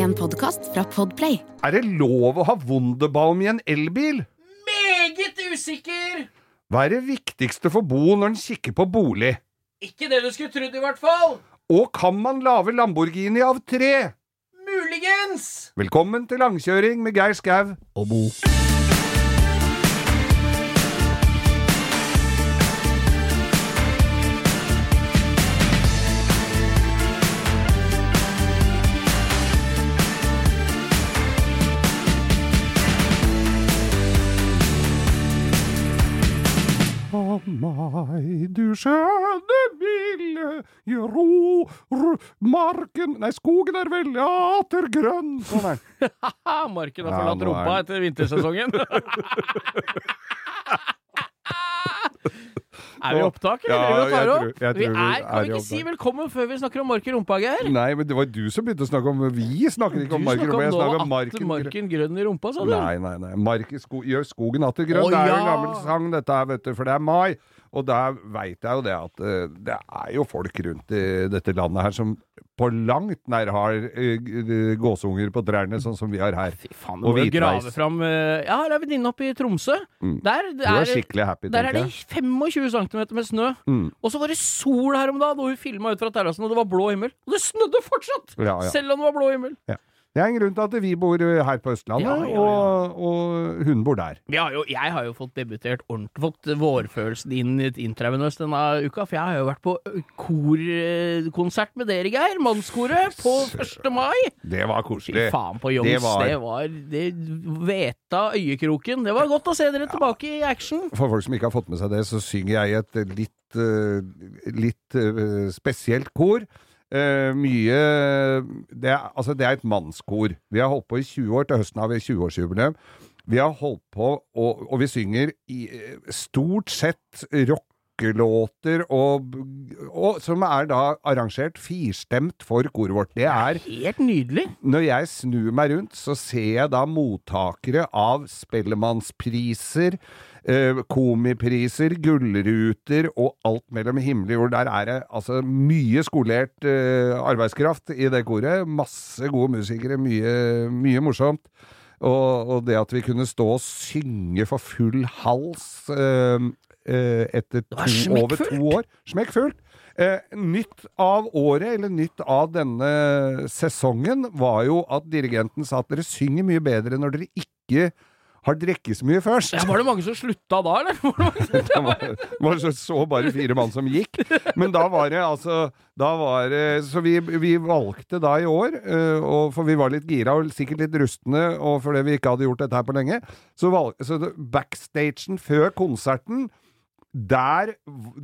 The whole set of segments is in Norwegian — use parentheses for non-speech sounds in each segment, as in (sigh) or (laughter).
En podkast fra Podplay. Er det lov å ha Wunderbaum i en elbil? Meget usikker! Hva er det viktigste for Bo når han kikker på bolig? Ikke det du skulle trodd, i hvert fall. Og kan man lage Lamborghini av tre? Muligens! Velkommen til langkjøring med Geir Skau og Bo. Du skjønne milde, ro, ro, marken Nei, skogen er vel atter grønn. Sånn er (laughs) Marken har forlatt rumpa etter vintersesongen. (laughs) er vi i opptak, eller? Ja, jeg tror- jeg tror vi er, kan vi ikke si velkommen før vi snakker om mark i rumpa, Geir? Nei, men det var du som begynte å snakke om Vi snakker ikke om Mark marken. rumpa. Jeg snakker om marken. marken grønn i rumpa, sa du? Nei, nei, nei. Mark i sko gjør skogen atter grønn. Å, det er jo en gammel sang, dette her, vet du, for det er mai. Og der veit jeg jo det at eh, det er jo folk rundt i dette landet her som på langt nær har eh, gåsunger på trærne, sånn som vi har her. Fy faen, Og grave fram eh, Jeg har ei venninne oppe i Tromsø. Mm. Der, det er er, happy, der er det 25 cm med snø. Mm. Og så var det sol her om dagen, og hun filma ut fra terrassen, og det var blå himmel. Og det snødde fortsatt! Ja, ja. Selv om det var blå himmel. Det er en grunn til at vi bor eh, her på Østlandet, Ja, ja, ja. Og, og hun bor der. Vi har jo, jeg har jo fått debutert ordentlig, fått vårfølelsen inn i intravenøst denne uka, for jeg har jo vært på korkonsert med dere, Geir, mannskoret, på 1. mai. Det var Fy koselig. faen på Youngs, Det det var- var, det Veta øyekroken. Det var godt å se dere tilbake i action. For folk som ikke har fått med seg det, så synger jeg et litt, eh, litt eh, spesielt kor. Eh, mye det er, Altså, det er et mannskor. Vi har holdt på i 20 år. Til høsten har vi 20-årsjubileum. Vi har holdt på, og, og vi synger i eh, stort sett rockelåter, og, og som er da arrangert firstemt for koret vårt. Det er Helt nydelig. når jeg snur meg rundt, så ser jeg da mottakere av Spellemannspriser, komipriser, gullruter og alt mellom himmel og jord. Der er det altså mye skolert eh, arbeidskraft i det koret. Masse gode musikere, mye, mye morsomt. Og, og det at vi kunne stå og synge for full hals eh, eh, etter to, over to år Smekkfullt. Eh, nytt av året, eller nytt av denne sesongen, var jo at dirigenten sa at dere synger mye bedre når dere ikke har drukket så mye først. Ja, var det mange som slutta da, eller? (laughs) Var det Det var, var så, så bare fire mann som gikk. Men da var det altså var det, Så vi, vi valgte da i år, eh, og for vi var litt gira og sikkert litt rustne, og fordi vi ikke hadde gjort dette her på lenge, så, valg, så backstagen før konserten der,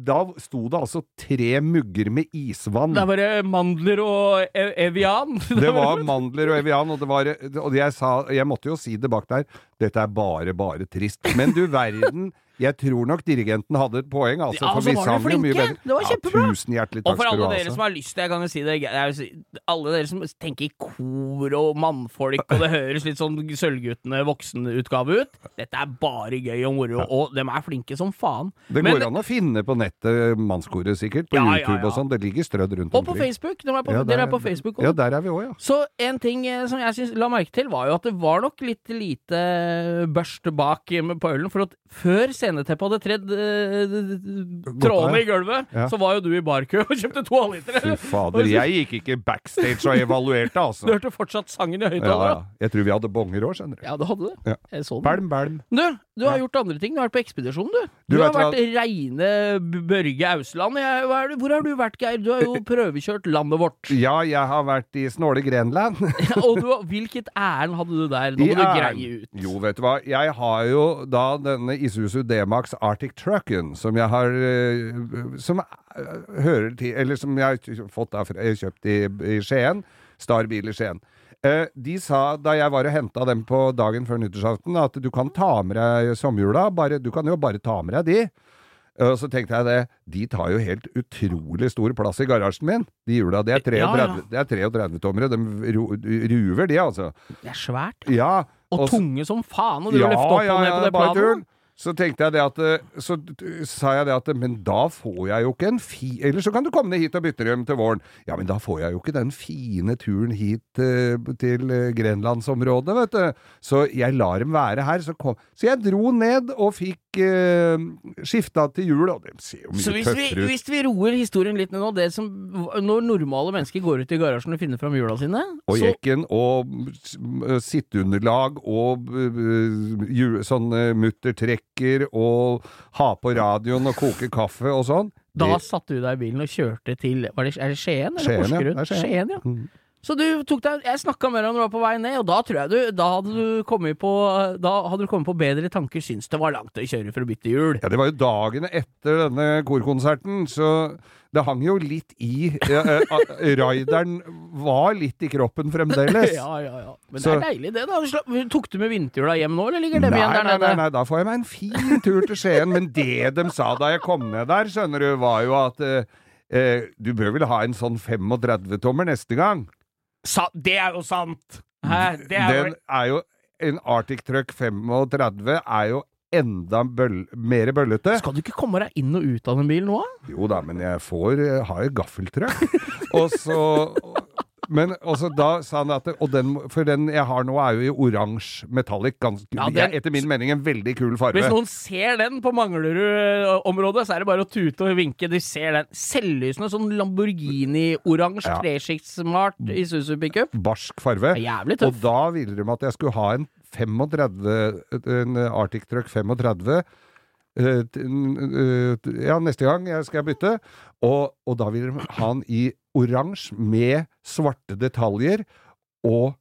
Da sto det altså tre mugger med isvann. Der var det mandler og e Evian. (laughs) Det var mandler og Evian, og, det var, og jeg, sa, jeg måtte jo si det bak der. Dette er bare, bare trist. Men du verden, jeg tror nok dirigenten hadde et poeng, altså. Ja, for altså, vi var sang jo mye bedre. Det var kjempebra. Ja, tusen hjertelig takk for skal du alle dere som Altså. har lyst til, jeg kan jo si det jeg si, Alle dere som tenker kor og mannfolk, og det høres litt sånn Sølvguttene voksenutgave ut. Dette er bare gøy og moro, og de er flinke som faen. Det Men- går an å finne på nettet mannskoret, sikkert. På Ja, ja, YouTube ja. og sånn. Det ligger strødd rundt Og på. Facebook. De er på, Ja, dere der- er på Facebook Ja, også. der er vi òg, ja. Så en ting eh, som jeg synes, la merke til, var jo at det var nok litt lite børst bak eh, på ølen. For at før sceneteppet hadde tredd eh, trådene i gulvet, Ja. så var jo du i barkø og kjøpte to halvlitere. Fy fader, jeg gikk ikke backstage og evaluerte, Du altså. hørte fortsatt sangen i Ja, høyttalere. ja. Jeg tror vi hadde bonger òg, skjønner du. Ja, du hadde det. Ja. Jeg så den. Bælm, bælm. Du, du har gjort andre ting. Du har vært på ekspedisjon, du. Du Du, har vært hva- reine Børge Ausland. Jeg, hvor har du vært, Geir? Du har jo prøvekjørt landet vårt. (laughs) Ja, jeg har vært i snåle Grenland. (laughs) Og du, hvilket ærend hadde du der? Nå I må du greie ut. Jo, vet du hva. Jeg har jo da denne Isuzu D-Max Arctic Trucken, som jeg har eh, Som eh, hører til Eller som jeg har fått da kjøpt i, i Skien. Star bil i Skien. Eh, de sa da jeg var og henta dem på dagen før nyttårsaften, at du kan ta med deg sommerjula. Bare, du kan jo bare ta med deg de. Og så tenkte jeg det, de tar jo helt utrolig stor plass i garasjen min, de hjula. Det er 33, Ja, ja. Det 33 tommere. De ruver, de, altså. Det er svært. Ja. Og og tunge som faen, og du ja, løfter opp og ned på det planet. Så tenkte jeg det at eh, Så sa jeg det at Men da får jeg jo ikke en fi... Eller så kan du komme ned hit og bytte dem til våren. Ja, men da får jeg jo ikke den fine turen hit uh, til eh, Grenlandsområdet, vet du. Så jeg lar dem være her. Så, kom. så jeg dro ned og fikk uh, skifta til jul, og de ser jo mye Så hvis vi, hvis vi roer historien litt ned nå det som, Når normale mennesker går ut i garasjen og finner fram hjula sine Og jekken og sitteunderlag og uh, jul, sånn uh, muttertrekker og ha på radioen og koke kaffe og sånn. Da Det- satte du deg i bilen og kjørte til var det, Er det Skien eller Skien, ja. Porsgrunn? Skien. Ja. Mm. Så du tok deg Jeg snakka med deg når du var på vei ned, og da tror jeg du Da hadde du kommet på du kommet på bedre tanker, syns det var langt å kjøre for å bytte hjul. Ja, det var jo dagene etter denne korkonserten, så det hang jo litt i ja, eh, ah, Raideren var litt i kroppen fremdeles. (laughs) Ja, ja, ja. Men Så- det er deilig, det. da Tok du med vinterhjula hjem nå, eller ligger dem Nei, igjen der nede? nei, nei, da får jeg meg en fin tur til Skien. Men det de sa da jeg kom ned der, skjønner du, var jo at eh, eh, du bør vel ha en sånn 35-tommer neste gang. Sa, det er jo sant! Hæ? Det er Den er jo En Arctic Truck 35 er jo enda bøl mer bøllete. Skal du ikke komme deg inn og ut av den bilen nå? Jo da, men jeg får eh, har jo gaffeltrøkk. (laughs) og så Men også da sa han at og den, For den jeg har nå, er jo i oransje metallic. Ganske, Ja, den- etter min mening en veldig kul farge. Hvis noen ser den på Manglerud-området, så er det bare å tute og vinke. De ser den. Selvlysende sånn Lamborghini-oransje Ja. i Isuzu pickup. Barsk farge. Det Jævlig Og da ville de at jeg skulle ha en 35, en Arctic Truck 35 eh, eh, ja, neste gang jeg skal bytte. Og, og da vil de ha den i oransje med svarte detaljer, og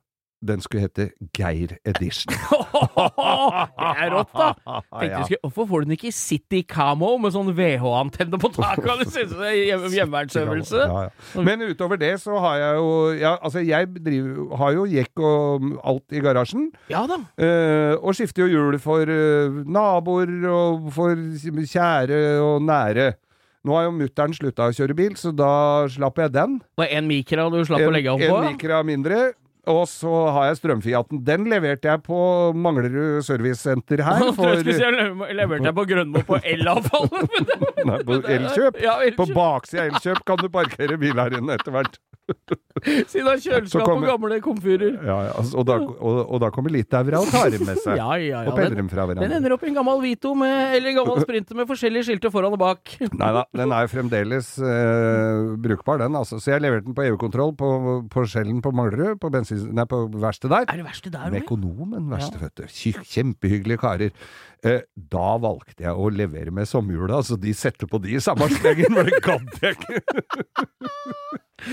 den skulle hete Geir Edition. (laughs) det er rått, da! Tenkte skulle, hvorfor får du den ikke i City Camo med sånn VH-antenne på taket? Det synes det er hjem- hjemmevernsøvelse. Ja, ja. Men utover det så har jeg jo ja, Altså, jeg driver, har jo jekk og alt i garasjen. Ja da. Eh, og skifter jo hjul for eh, naboer og for kjære og nære. Nå har jo mutter'n slutta å kjøre bil, så da slapp jeg den. Det var én mikra du slapp å legge om på. En mikra mindre. Og så har jeg strømfiaten. Den leverte jeg på Manglerud servicesenter her. For, jeg leverte jeg på Grønmo på elavfallet! nei, på Elkjøp. (laughs) Ja, På baksida av Elkjøp kan du parkere bil her inne etter hvert. (laughs) Siden av kjøleskap kjøleskap og gamle komfyrer. Ja, ja, altså, og, da, og, og da kommer Litauere og tar med seg. (laughs) Ja, ja, ja. og peller Den, dem fra den ender opp i en gammel Vito med, eller en gammel Sprinter med forskjellige skilter foran og bak. (laughs) Nei da, den er jo fremdeles eh, brukbar, den. altså. Så jeg leverte den på EU-kontroll på, på Skjellen på Manglerud, på, bensin, nei, på verkstedet der. Er det verste der, Med økonomen, verstefødte. Kjy- Kjempehyggelige karer. Eh, da valgte jeg å levere med sommerhjula, så de setter på de i samme slengen, for det gadd jeg ikke. (laughs)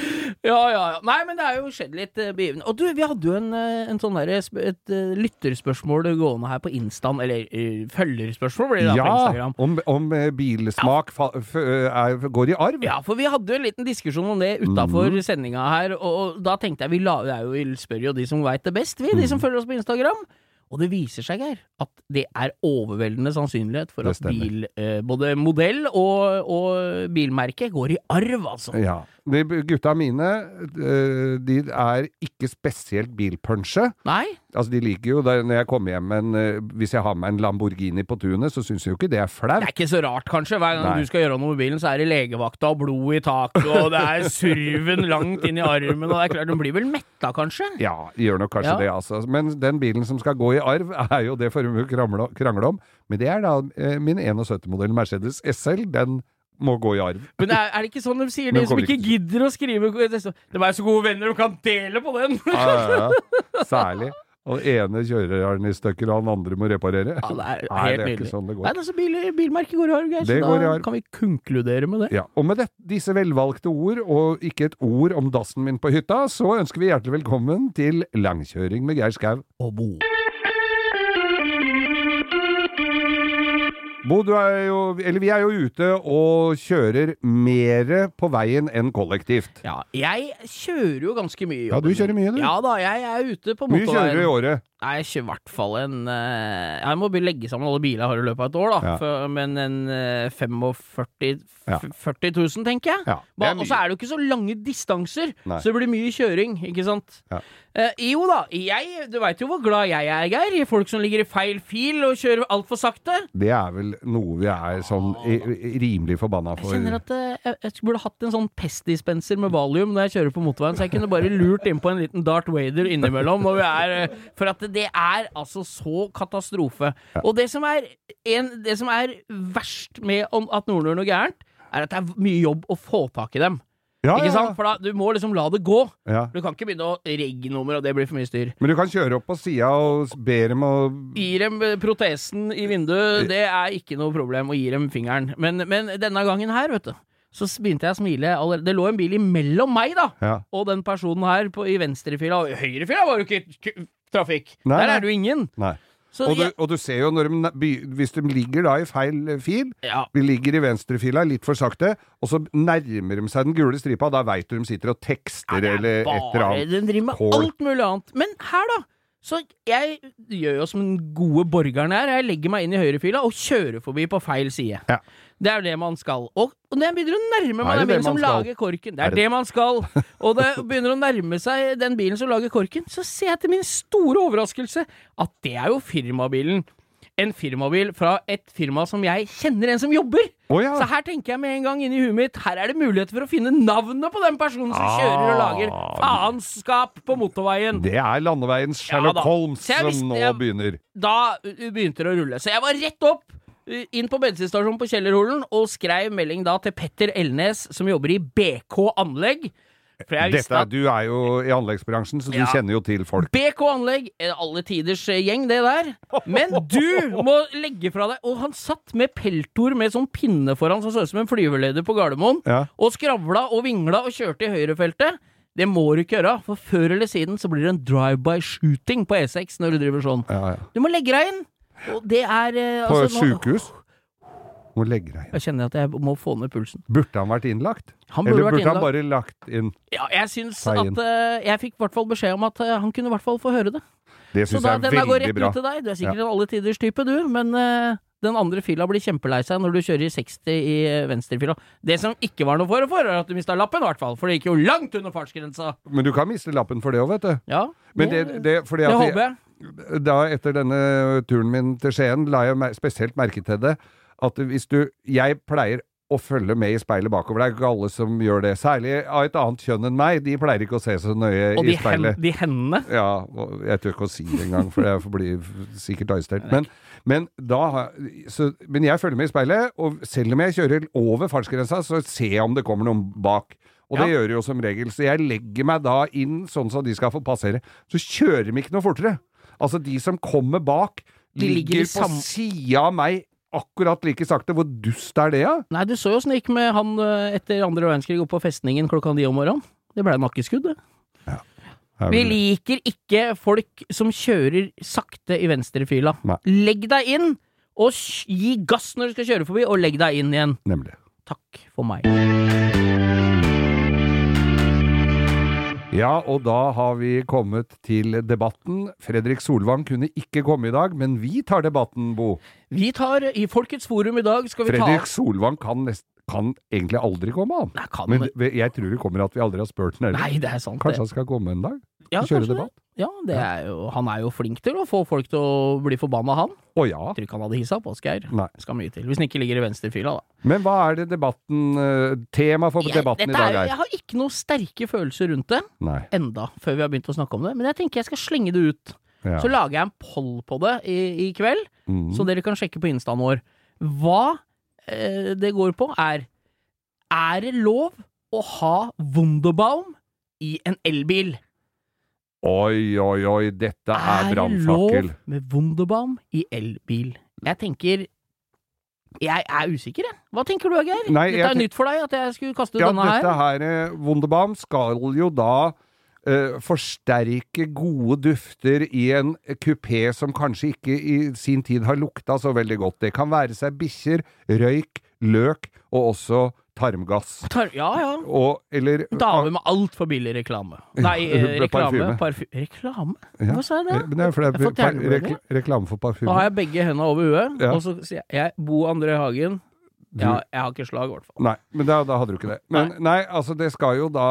Ja, ja, ja. Nei, men det er jo skjedd litt uh, begivenhet. Og du, vi hadde jo en, eh, en sånn der, et eh, lytterspørsmål gående her på Instaen, eller uh, følgerspørsmål blir det da på Ja, Instagram. om, om eh, bilsmak eh, er, går i arv. Ja, for vi hadde jo en liten diskusjon om det utafor mm. sendinga her, og, og da tenkte jeg vi, la, jo, vi spør jo de som veit det best, vi, de Mhm. som følger oss på Instagram. Og det viser seg, Geir, at det er overveldende sannsynlighet for at bil, eh, både modell og, og bilmerke går i arv, altså. Ja. De gutta mine, eh, de er ikke spesielt bilpunsje. Nei? Altså, de liker jo det når jeg kommer hjem en eh, Hvis jeg har med en Lamborghini på tunet, så syns de jo ikke det er flaut. Det er ikke så rart, kanskje. Hver gang Nei. du skal gjøre noe med bilen, så er det legevakta og blod i taket, og det er surven langt inn i armen, og det er klart, den blir vel metta, kanskje? Ja, gjør nok kanskje Ja. det, altså. Men den bilen som skal gå i arv, (laughs) er jo det får vi krangle, krangle om. Men det er da eh, min 71-modell Mercedes SL. Den må gå i arv. Men er, er det ikke sånn de sier, de som ikke gidder å skrive De er så gode venner, de kan dele på den! Ja, ja, ja. (laughs) Særlig. Og den ene kjører den i stykker, og den andre må reparere. Ja, det er Nei, det er ikke sånn det Nei, går. altså, bil, bilmerket går i arv, Geir, så går i da arv. kan vi konkludere med det. Ja, og med det, disse velvalgte ord, og ikke et ord om dassen min på hytta, så ønsker vi hjertelig velkommen til langkjøring med Geir Skau. Og bo. Bo, du er jo, eller vi er jo ute og kjører mer på veien enn kollektivt. Ja, jeg kjører jo ganske mye Ja, du kjører mye, du. Ja da, jeg er ute på motorveien. mye kjører du i året? Nei, jeg kjører i hvert fall en eh, Jeg må legge sammen alle biler jeg har i løpet av et år, da. Ja. For, men en eh, 45 Ja. 40 000, tenker jeg. Ja, Og så er det jo ikke så lange distanser, Nei. så det blir mye kjøring, ikke sant. Eh, jo da, jeg, du veit jo hvor glad jeg er, Geir, i folk som ligger i feil fil og kjører altfor sakte. Det er vel noe vi er sånn i, i, rimelig forbanna for. Jeg kjenner at eh, jeg, jeg burde hatt en sånn pestdispenser med valium når jeg kjører på motorveien, så jeg kunne bare lurt innpå en liten Darth Vader innimellom. Når vi er, eh, for at det er altså så katastrofe. Og det som er, en, det som er verst med om at noen gjør noe gærent, er at det er mye jobb å få tak i dem. Ja, Ikke ja, sant? For da, du må liksom la det gå. ja. Du kan ikke begynne å regge-nummer, og det blir for mye styr. Men du kan kjøre opp på sida og be dem å Gi dem eh, protesen i vinduet, det er ikke noe problem å gi dem fingeren. Men, men denne gangen her, vet du, så begynte jeg å smile allerede. Det lå en bil imellom meg, da, Ja. og den personen her på, i venstrefila. Og høyrefila var jo ikke trafikk. Nei, Der nei. er det jo ingen. Nei. Så Og du, jeg, og du ser jo når de, by- hvis de ligger da i feil eh, fil, ja, vi ligger i venstrefila litt for sakte, og så nærmer de seg den gule stripa, da veit du de sitter og tekster det er eller et eller bare annet. Den driver med Kål. alt mulig annet. Men her, da. Så jeg gjør jo som den gode borgeren er. Jeg legger meg inn i høyrefila og kjører forbi på feil side. Ja. Det er jo det man skal. Og, og jeg begynner å nærme meg den bilen som lager korken Det Er er det- det man skal. (laughs) Og det begynner å nærme seg den bilen som lager korken, så ser jeg til min store overraskelse at det er jo firmabilen. En firmabil fra et firma som jeg kjenner en som jobber. Oh, ja. Så her tenker jeg med en gang inni i huet mitt Her er det mulighet for å finne navnet på den personen som kjører og lager Ah. faenskap på motorveien. Det er landeveiens Sherlock Ja. Holmes som nå begynner. Da begynte det å rulle. Så jeg var rett opp inn på bensinstasjonen på Kjellerholen og skrev melding da til Petter Elnes, som jobber i BK Anlegg. Dette, at du er jo i anleggsbransjen, så du Ja. kjenner jo til folk. BK Anlegg, alle tiders eh, gjeng, det der. Men du må legge fra deg Og han satt med peltor med sånn pinne foran som så ut som en flyveleder på Gardermoen, Ja. og skravla og vingla og kjørte i høyrefeltet. Det må du ikke gjøre, for før eller siden så blir det en drive-by shooting på E6 når du driver sånn. Ja. Du må legge deg inn! Og det er eh, På altså, nå- sjukehus? Må legge deg inn. Jeg kjenner at jeg må få ned pulsen. Burde han vært innlagt? Han burde Eller vært burde han innlagt. bare lagt inn? Ja, jeg syns Ta inn. at eh, Jeg fikk i hvert fall beskjed om at eh, han kunne i hvert fall få høre det. Det Så syns da, jeg er denne går veldig rett bra. ut til deg. Du er sikkert en alle tiders type, du, men eh, den andre fila blir kjempelei seg når du kjører i 60 i eh, venstrefila. Det som ikke var noe fare for, er at du mista lappen, i hvert fall. For det gikk jo langt under fartsgrensa. Men du kan miste lappen for det òg, vet du. Ja, Men det, det, fordi det at håper jeg. Da etter denne turen min til Skien, la jeg mer- spesielt merke til det, at hvis du Jeg pleier å følge med i speilet bakover. Det er ikke alle som gjør det. Særlig av et annet kjønn enn meg. De pleier ikke å se så nøye i speilet. Og de hendene. Ja, jeg tør ikke å si det engang, for jeg blir sikkert arrestert. Men, men, da, så, men jeg følger med i speilet, og selv om jeg kjører over fartsgrensa, så ser jeg om det kommer noen bak. Og det Ja. gjør de jo som regel. Så jeg legger meg da inn sånn så de skal få passere. Så kjører de ikke noe fortere. Altså, de som kommer bak, De ligger ligger, på sida av meg akkurat like sakte. Hvor dust er det, da? Nei, du så jo åssen det gikk med han eh, etter andre verdenskrig oppe på festningen klokka ni om morgenen. Det ble nakkeskudd, det. Ja, Vi liker ikke folk som kjører sakte i venstrefila. Legg deg inn, og gi gass når du skal kjøre forbi, og legg deg inn igjen. Nemlig. Takk for meg. Ja, og da har vi kommet til debatten. Fredrik Solvang kunne ikke komme i dag, men vi tar debatten, Bo. Vi tar I Folkets forum i dag skal vi Fredrik ta Solvang kan, nest, kan egentlig aldri komme, han. Nei, kan Men jeg tror det kommer at vi aldri har spurt han heller. Er sant, Kanskje han skal komme en dag? Ja, kjøre kanskje det. Ja, det er jo, han er jo flink til å få folk til å bli forbanna, han. Å ja. Jeg tror ikke han hadde hissa på oss, Geir. Skal mye til. Hvis han ikke ligger i venstrefila, da. Men hva er det debatten eh, Tema for Jeg, debatten i dag er? jeg har ikke noen sterke følelser rundt det Nei. enda, før vi har begynt å snakke om det. Men jeg tenker jeg skal slenge det ut. Ja. Så lager jeg en poll på det i, i kveld, Mm. så dere kan sjekke på instaen vår. Hva eh, det går på, er Er det lov å ha Wunderbaum i en elbil? Oi, oi, oi, dette er det brannfakkel. lov med Wunderbaum i elbil? Jeg tenker Jeg er usikker, jeg. Hva tenker du, Geir? Nei, Dette er nytt for deg, at jeg skulle kaste Ja, denne her? Ja, dette her, eh, Wunderbaum skal jo da eh, forsterke gode dufter i en kupé som kanskje ikke i sin tid har lukta så veldig godt. Det kan være seg bikkjer, røyk, løk og også tarmgass. Tar, ja, ja. Og, eller Damer med altfor billig reklame. (laughs) Nei, eh, reklame. Parfy reklame? Ja. Hva sa jeg det? Men det er Jeg par- rekl reklame for Da har jeg begge hendene over huet, Ja. og så sier jeg, Bo André Hagen. Ja, jeg har ikke slag, i hvert fall. Nei, men da, da hadde du ikke det. Men nei. altså det skal jo da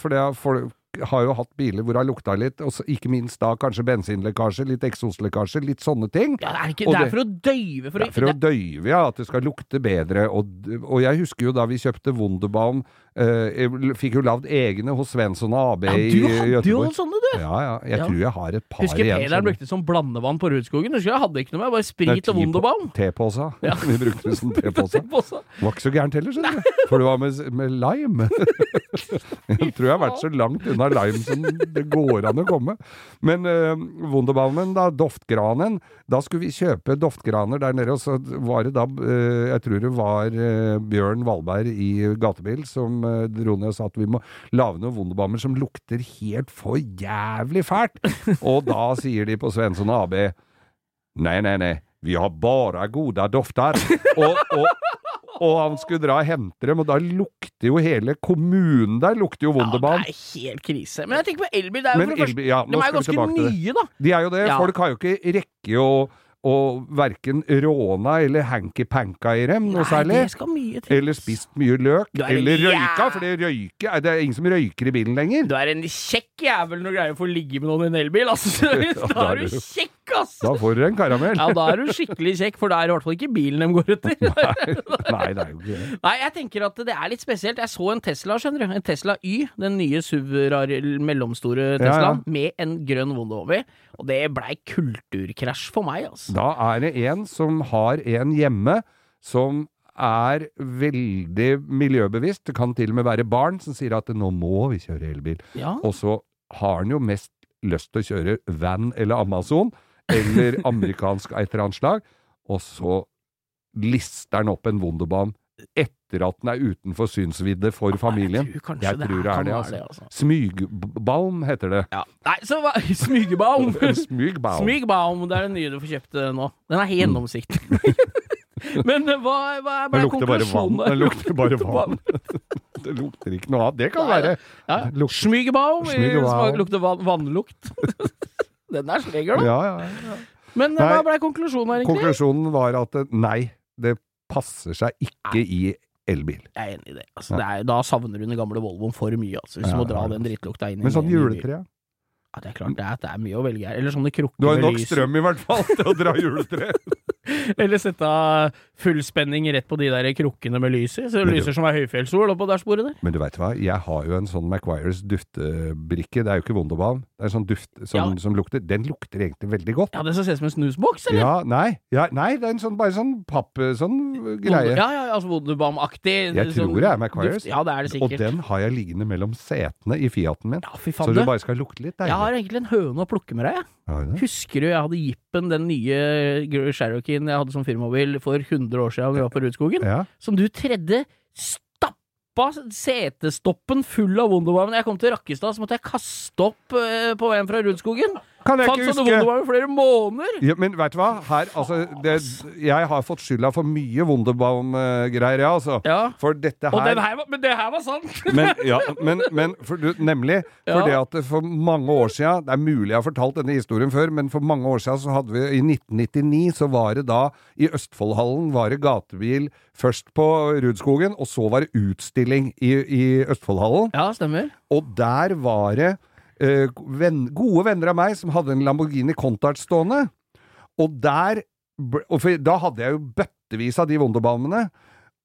For det har folk har jo hatt biler hvor det har lukta litt, og ikke minst da kanskje bensinlekkasje, litt eksoslekkasje, litt sånne ting. Ja, det er, ikke, det er for å døyve for, Det er for å døyve, ja, at det skal lukte bedre. Og, og jeg husker jo da vi kjøpte Wunderbaum eh, fikk jo lagd egne hos Svensson AB Ja, i du hadde jo sånne, du! Ja, ja. Jeg Ja. tror jeg har et par Husker igjen. Husker sånne. brukte det som blandevann på Rudskogen. Husker jeg hadde ikke noe med, bare sprit og Wunderbaum. Tepose. (laughs) Ja. (laughs) Vi brukte det som tepose. Påse. Var ikke så gærent heller, skjønner du. For det var med, med lime. (laughs) Jeg tror jeg har vært så langt unna lime som det går an å komme. Men uh, Wunderbaumen, da, Doftgranen, da skulle vi kjøpe doftgraner der nede, og så var det da uh, Jeg tror det var uh, Bjørn Valberg i Gatebil som eh, dro ned og sa at vi må lage noen Wunderbaumer som lukter helt for jævlig fælt. Og da sier de på Svensson AB Nei, nei, nei. Vi har bare gode dofter. Og, og, og han skulle dra og hente dem, og da lukter jo hele kommunen der lukter jo Ja, det er helt krise. Men jeg tenker på elbil. Det er jo for det første ja, De er jo ganske nye, da. De er jo det. Ja. Folk har jo ikke rekke å, å verken råna eller hanky-panka i dem noe Nei, særlig. det skal mye til. Eller spist mye løk. Er en Eller jæ- røyka, for det, røyke, det er ingen som røyker i bilen lenger. Du er en kjekk jævel når du greier å få ligge med noen i en elbil. Altså, (laughs) da er du kjekk, ass! Da får du en karamell. Ja, da er du skikkelig kjekk, for da er det i hvert fall ikke bilen de går (laughs) etter. Nei, det er jo ikke det. Nei, jeg tenker at det er litt spesielt. Jeg så en Tesla, skjønner du. En Tesla Y, den nye SUV-rar mellomstore Ja, Teslaen, ja. med en grønn Wunderhover. Og det blei kulturkrasj for meg, altså. Da er det en som har en hjemme som er veldig miljøbevisst. Det kan til og med være barn som sier at nå må vi kjøre elbil. Ja. Og så har han jo mest lyst til å kjøre van eller Amazon, eller (laughs) amerikansk et eller annet slag, og så lister han opp en Wunderbaum etter at den er utenfor synsvidde for familien. Jeg tror Jeg det tror det er det, altså. altså. Smygbaum heter det. Ja. Nei, så hva (laughs) Smygebaum! (laughs) Smygbaum. Smygbaum, det er den nye du får kjøpt eh, nå. Den er gjennomsiktig. (laughs) Men eh, hva, hva er bare konklusjonen Den lukter bare vann. Det lukter ikke noe annet. Det kan Nei, være Ja. Eh, Smygebaum. smak- lukter van vannlukt. Den er sleger, da. Ja, ja. Men eh, Nei. hva ble konklusjonen her, egentlig? Konklusjonen var at eh, nei, det passer seg ikke i elbil. Jeg er enig i det. Altså, det er, da savner du den gamle Volvoen for mye, altså, hvis du må dra den drittlukta inn i Men sånn juletre Ja, det er klart, det er, det er mye å velge her. Eller sånne krukker Du har jo nok strøm i hvert fall til å dra juletre. (laughs) (laughs) Eller sette av fullspenning rett på de der krukkene med lys i, så det lyser som ei høyfjellssol oppå dashbordet der. Men du veit hva, jeg har jo en sånn Maguires duftebrikke. Det er jo ikke Wunderbaum. Det er en sånn duft som, Ja. som lukter Den lukter egentlig veldig godt. Ja, det som ser ut som en snusboks, eller? Ja, nei, ja, nei, det er en sånn, bare sånn papp... Sånn greie. Ja, ja, altså Wunderbaum-aktig. Jeg sånn tror det er Maguires. Ja, det er det Og den har jeg liggende mellom setene i Fiaten min. Ja, fy Så du. bare skal lukte litt Jeg har egentlig en høne å plukke med deg, jeg. Ja. Husker du jeg hadde Jippen, den nye Cherokeen jeg hadde som firmabil for 100 år siden vi var på Rudskogen? Ja. Som du tredde stappa setestoppen full av Wunderbaum. Jeg kom til Rakkestad, så måtte jeg kaste opp eh, på veien fra Rudskogen. Kan jeg ikke huske Wunderbaum i flere måneder! ja, Men vet du hva? Her, altså, det, jeg har fått skylda for mye Wunderbaum-greier, ja, altså. Ja. For dette her her var, men det her var sant! (laughs) Men, ja, men, men for, du, nemlig Ja. det at for mange år siden Det er mulig jeg har fortalt denne historien før, men for mange år siden så hadde vi I 1999 så var det da I Østfoldhallen var det gatebil først på Rudskogen, og så var det utstilling i, i Østfoldhallen. Ja, stemmer. Og der var det eh, venn, gode venner av meg som hadde en Lamborghini Contart stående. Og der og for, Da hadde jeg jo bøttevis av de Wunderbaumene.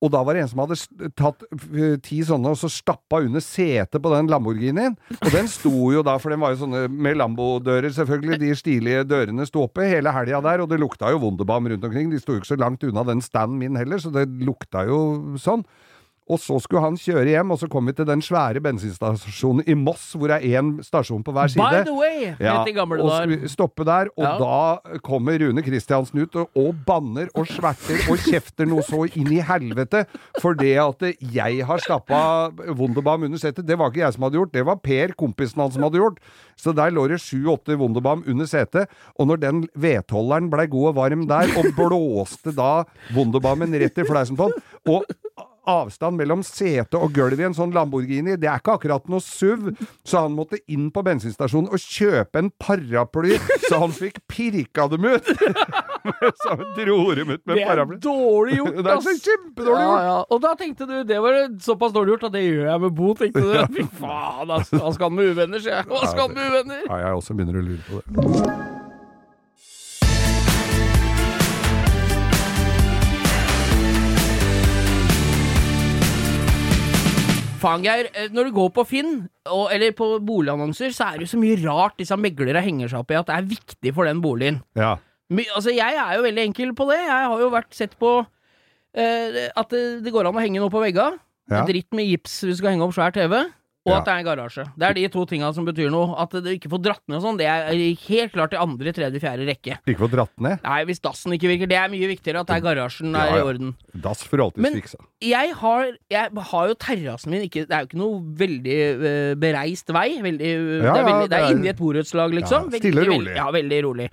Og da var det en som hadde tatt eh, ti sånne og så stappa under setet på den Lamborghinien. Og den sto jo da, for den var jo sånne med Lambo-dører, selvfølgelig. De stilige dørene sto oppe hele helga der, og det lukta jo Wunderbaum rundt omkring. De sto jo ikke så langt unna den standen min heller, så det lukta jo sånn. Og så skulle han kjøre hjem, og så kom vi til den svære bensinstasjonen i Moss, hvor det er én stasjon på hver side. By the way, Ja, i gamle og dager. skulle stoppe der, og Ja. da kommer Rune Kristiansen ut og, og banner og sverter og kjefter noe så inn i helvete for det at jeg har stappa Wunderbaum under setet. Det var ikke jeg som hadde gjort, det var Per, kompisen hans, som hadde gjort. Så der lå det sju-åtte Wunderbaum under setet, og når den vedtolderen blei god og varm der, og blåste da Wunderbaumen rett i fleisen på den, og avstand mellom sete og gulv i en sånn Lamborghini, det er ikke akkurat noe SUV, så han måtte inn på bensinstasjonen og kjøpe en paraply, så han fikk pirka dem ut! (laughs) så han dro dem ut med Det er paraply. dårlig gjort, (laughs) Det er så ass! kjempedårlig gjort! Ja, ja. Og da tenkte du det var såpass dårlig gjort at det gjør jeg med Bo, tenkte du. Fy faen, ass. Hva skal han med uvenner, sier jeg. Hva skal han med uvenner? Ja, jeg også begynner å lure på det. Faen, Geir. eh, Når du går på Finn, og, eller på boligannonser, så er det jo så mye rart disse meglere henger seg opp i at det er viktig for den boligen. Ja. My, altså, jeg er jo veldig enkel på det. Jeg har jo vært sett på uh, at det, det går an å henge noe på vegga. Ja. Dritt med gips hvis du skal henge opp svær TV. Og Ja. at det er en garasje. Det er de to tinga som betyr noe. At du ikke får dratt ned og sånn, det er helt klart i andre, tredje, fjerde rekke. Ikke får dratt ned. Nei, hvis dassen ikke virker, det er mye viktigere at det er garasjen Ja, er i orden. Dass får alltid Men- fiksa. Jeg har, jeg har jo terrassen min ikke, Det er jo ikke noe veldig uh, bereist vei. Veldig, eh, Ja, det, er ja, veldig, det er er- inni et borettslag, liksom. Ja, stille og rolig. Ja, veldig rolig.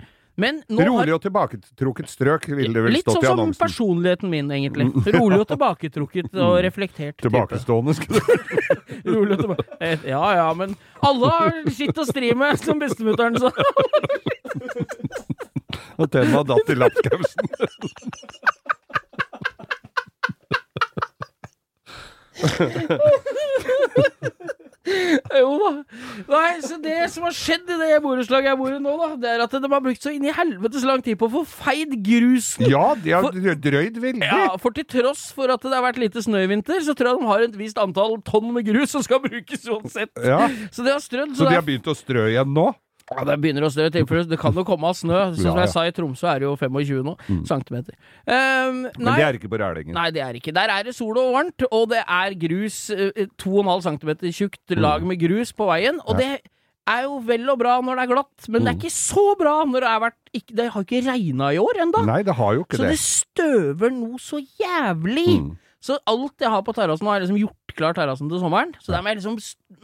Rolig og tilbaketrukket strøk, ville det vel Litt stått sånn i som personligheten min, egentlig. (laughs) Rolig og tilbaketrukket og reflektert. Tilbakestående, skulle du (laughs) Rolig og tilbake... Eh, Ja ja, men alle har sitt å stri med, som bestemutteren sa. (laughs) Og tenna datt i lapskausen. (laughs) Jo da. Nei, så det som har skjedd i det borettslaget jeg bor i nå, da, det er at de har brukt så inn i helvetes lang tid på å få feid grusen. Ja, de har For- drøyd veldig. Ja, for til tross for at det har vært lite snø i vinter, så tror jeg de har et visst antall tonn med grus som skal brukes uansett. Ja, Så de har strødd. Så så de har begynt å strø igjen nå? Ja, det begynner å snø. Det kan jo komme av snø. Som Ja, ja. jeg sa, i Tromsø er det jo 25 nå, centimeter. Um, Men det er ikke på Rælingen. nei, det er ikke. Der er det sol og varmt, og det er grus, eh, 2,5 cm tjukt lag med grus på veien. Og det er jo vel og bra når det er glatt, men det er ikke så bra når det har vært ikke, Det har ikke regna i år ennå. Nei, Så det. det støver noe så jævlig. Mm. Så alt jeg har på terrassen nå, jeg liksom gjort klar terrassen til sommeren. Så der må jeg liksom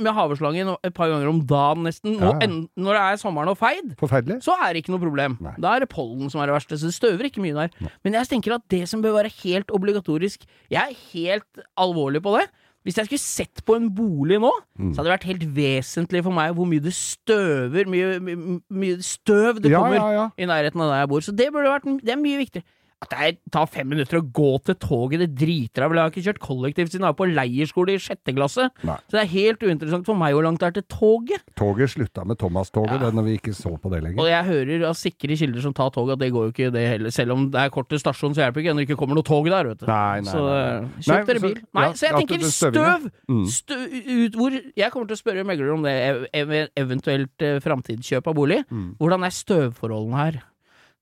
med haveslangen et par ganger om dagen nesten. Nå, Ja, en, når det er sommeren og feid, Forferdelig. så er det ikke noe problem. Nei. Da er det pollen som er det verste, så det støver ikke mye der. Men jeg tenker at det som bør være helt obligatorisk Jeg er helt alvorlig på det. Hvis jeg skulle sett på en bolig nå, Mm. så hadde det vært helt vesentlig for meg hvor mye det støver, mye, mye støv det Ja, kommer ja, ja. i nærheten av der jeg bor. Så det burde vært Det er mye viktigere. At det tar fem minutter å gå til toget, det driter jeg vel. Jeg har ikke kjørt kollektivt siden jeg var på leirskole i sjette klasse. Nei. Så det er helt uinteressant for meg hvor langt det er til toget. Toget slutta med Thomas-toget Ja. når vi ikke så på det lenger. Og jeg hører av sikre kilder som tar toget at det går jo ikke det heller. Selv om det er kort til stasjonen, så hjelper det ikke når det ikke kommer noe tog der, vet du. Nei, nei, så eh, kjøp dere bil. Nei, så jeg tenker støv! Mm. Stø, ut hvor Jeg kommer til å spørre megler om det, ev eventuelt eh, framtidskjøp av bolig. Mm. Hvordan er støvforholdene her?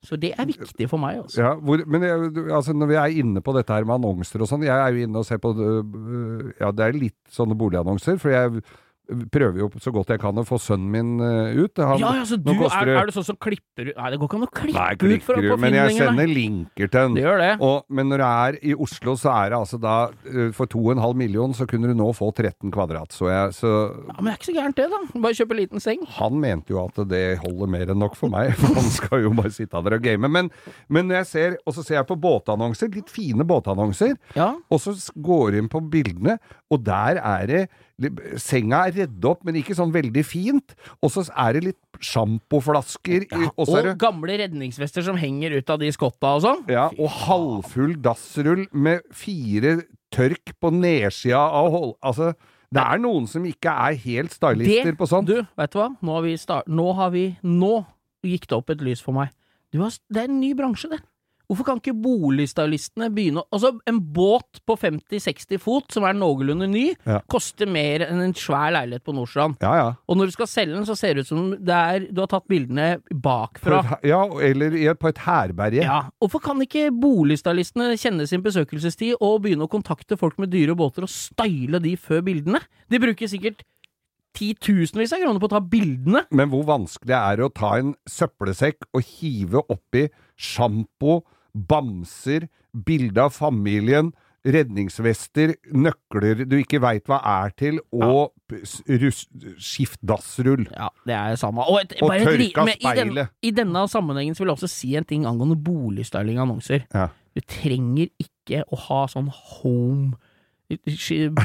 Så det er viktig for meg, Også. Ja, hvor, men jeg, altså, når vi er inne på dette her med annonser og sånn Jeg er jo inne og ser på øh, Ja, det er litt sånne boligannonser, for jeg prøver jo så godt jeg kan å få sønnen min øh, ut. Han, Ja, altså, du, er, er du sånn som klipper Nei, det går ikke an å klippe Nei, ut fra, klikker på men jeg nei. sender linker til den. Det gjør det. Og, men når det er i Oslo, så er det altså da øh, For 2,5 million så kunne du nå få 13 kvadrat. Så, jeg, så Ja, men det er ikke så gærent, det, da. Bare kjøpe liten seng. han mente jo at det holder mer enn nok for meg, (laughs) for han skal jo bare sitte der og game. Men, men jeg ser, og så ser jeg på båtannonser, litt fine båtannonser, Ja. og så går jeg inn på bildene, og der er det Senga er redd opp, men ikke sånn veldig fint. Og så er det litt sjampoflasker. Ja, og det gamle redningsvester som henger ut av de skotta og sånn. ja, og halvfull dassrull med fire tørk på nedsida av hold... Altså, det er noen som ikke er helt stylister på sånt. Du, vet du hva? Nå har vi start... Nå har vi Nå gikk det opp et lys for meg. Du har, det er en ny bransje, det. Hvorfor kan ikke boligstylistene begynne å Altså, en båt på 50-60 fot, som er noenlunde ny, Ja. koster mer enn en svær leilighet på Nordstrand. Ja, ja. Og når du skal selge den, så ser det ut som det er, du har tatt bildene bakfra. Et, ja, eller på et herberge. Ja, Hvorfor kan ikke boligstylistene kjenne sin besøkelsestid og begynne å kontakte folk med dyre båter og style de før bildene? De bruker sikkert titusenvis av kroner på å ta bildene. Men hvor vanskelig er det å ta en søppelsekk og hive oppi sjampo, bamser, bilde av familien, redningsvester, nøkler du ikke veit hva er til, og ja. s- skift dassrull. Ja, det er det samme. Og, et, Og tørka men i, den, speilet. I denne sammenhengen vil jeg også si en ting angående boligstyling-annonser. Ja. Du trenger ikke å ha sånn home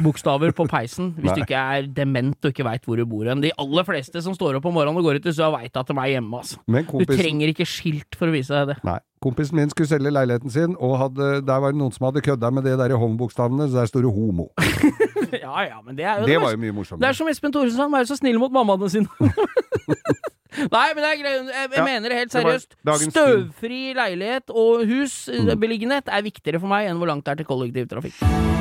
bokstaver på peisen hvis du ikke er dement og ikke veit hvor du bor hen. De aller fleste som står opp om morgenen og går ut i stua, veit at de er hjemme, altså. Men Du trenger ikke skilt for å vise deg det. nei, kompisen min skulle selge leiligheten sin, og hadde, der var det noen som hadde kødda med det der i håndbokstavene, så der står det 'homo'. (laughs) Ja ja, men det er jo Det det var jo mye morsommere. Det er som Espen Thoresen sa, de er jo så snill mot mammaene sine. (laughs) Nei, men det er. Jeg, jeg Ja, mener det helt seriøst. Det Støvfri leilighet og hus, Mm. eh, beliggenhet, er viktigere for meg enn hvor langt det er til kollektivtrafikk.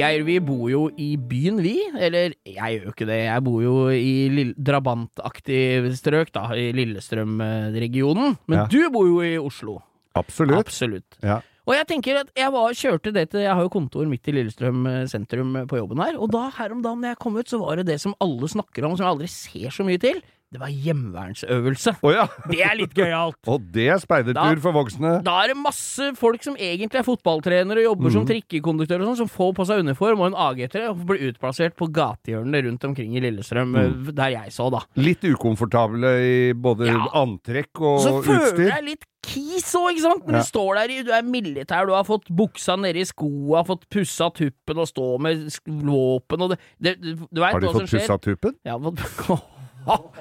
Geir, vi bor jo i byen, vi. Eller, jeg gjør jo ikke det. Jeg bor jo i drabantaktig strøk, da, i Lillestrøm-regionen. Men Ja. du bor jo i Oslo. Absolutt. Absolutt. Ja. Og jeg tenker at jeg var, kjørte det til Jeg har jo kontor midt i Lillestrøm eh, sentrum eh, på jobben her. Og da her om dagen jeg kom ut, så var det det som alle snakker om, som jeg aldri ser så mye til. Det var hjemmevernsøvelse. Oh, ja! Det er litt gøyalt. (laughs) Og det er speidertur for voksne. Da er det masse folk som egentlig er fotballtrenere og jobber som trikkekonduktører og sånn, som får på seg uniform og en AG3 og blir utplassert på gatehjørnene rundt omkring i Lillestrøm, mm. der jeg så, da. Litt ukomfortable i både Ja. antrekk og utstyr. Så føler jeg litt kis òg, ikke sant? Når Ja. du står der, du er militær, du har fått buksa nedi skoa, fått pussa tuppen og står med våpen og det, det det, du veit Har de som fått pussa tuppen? Ja, fått (laughs)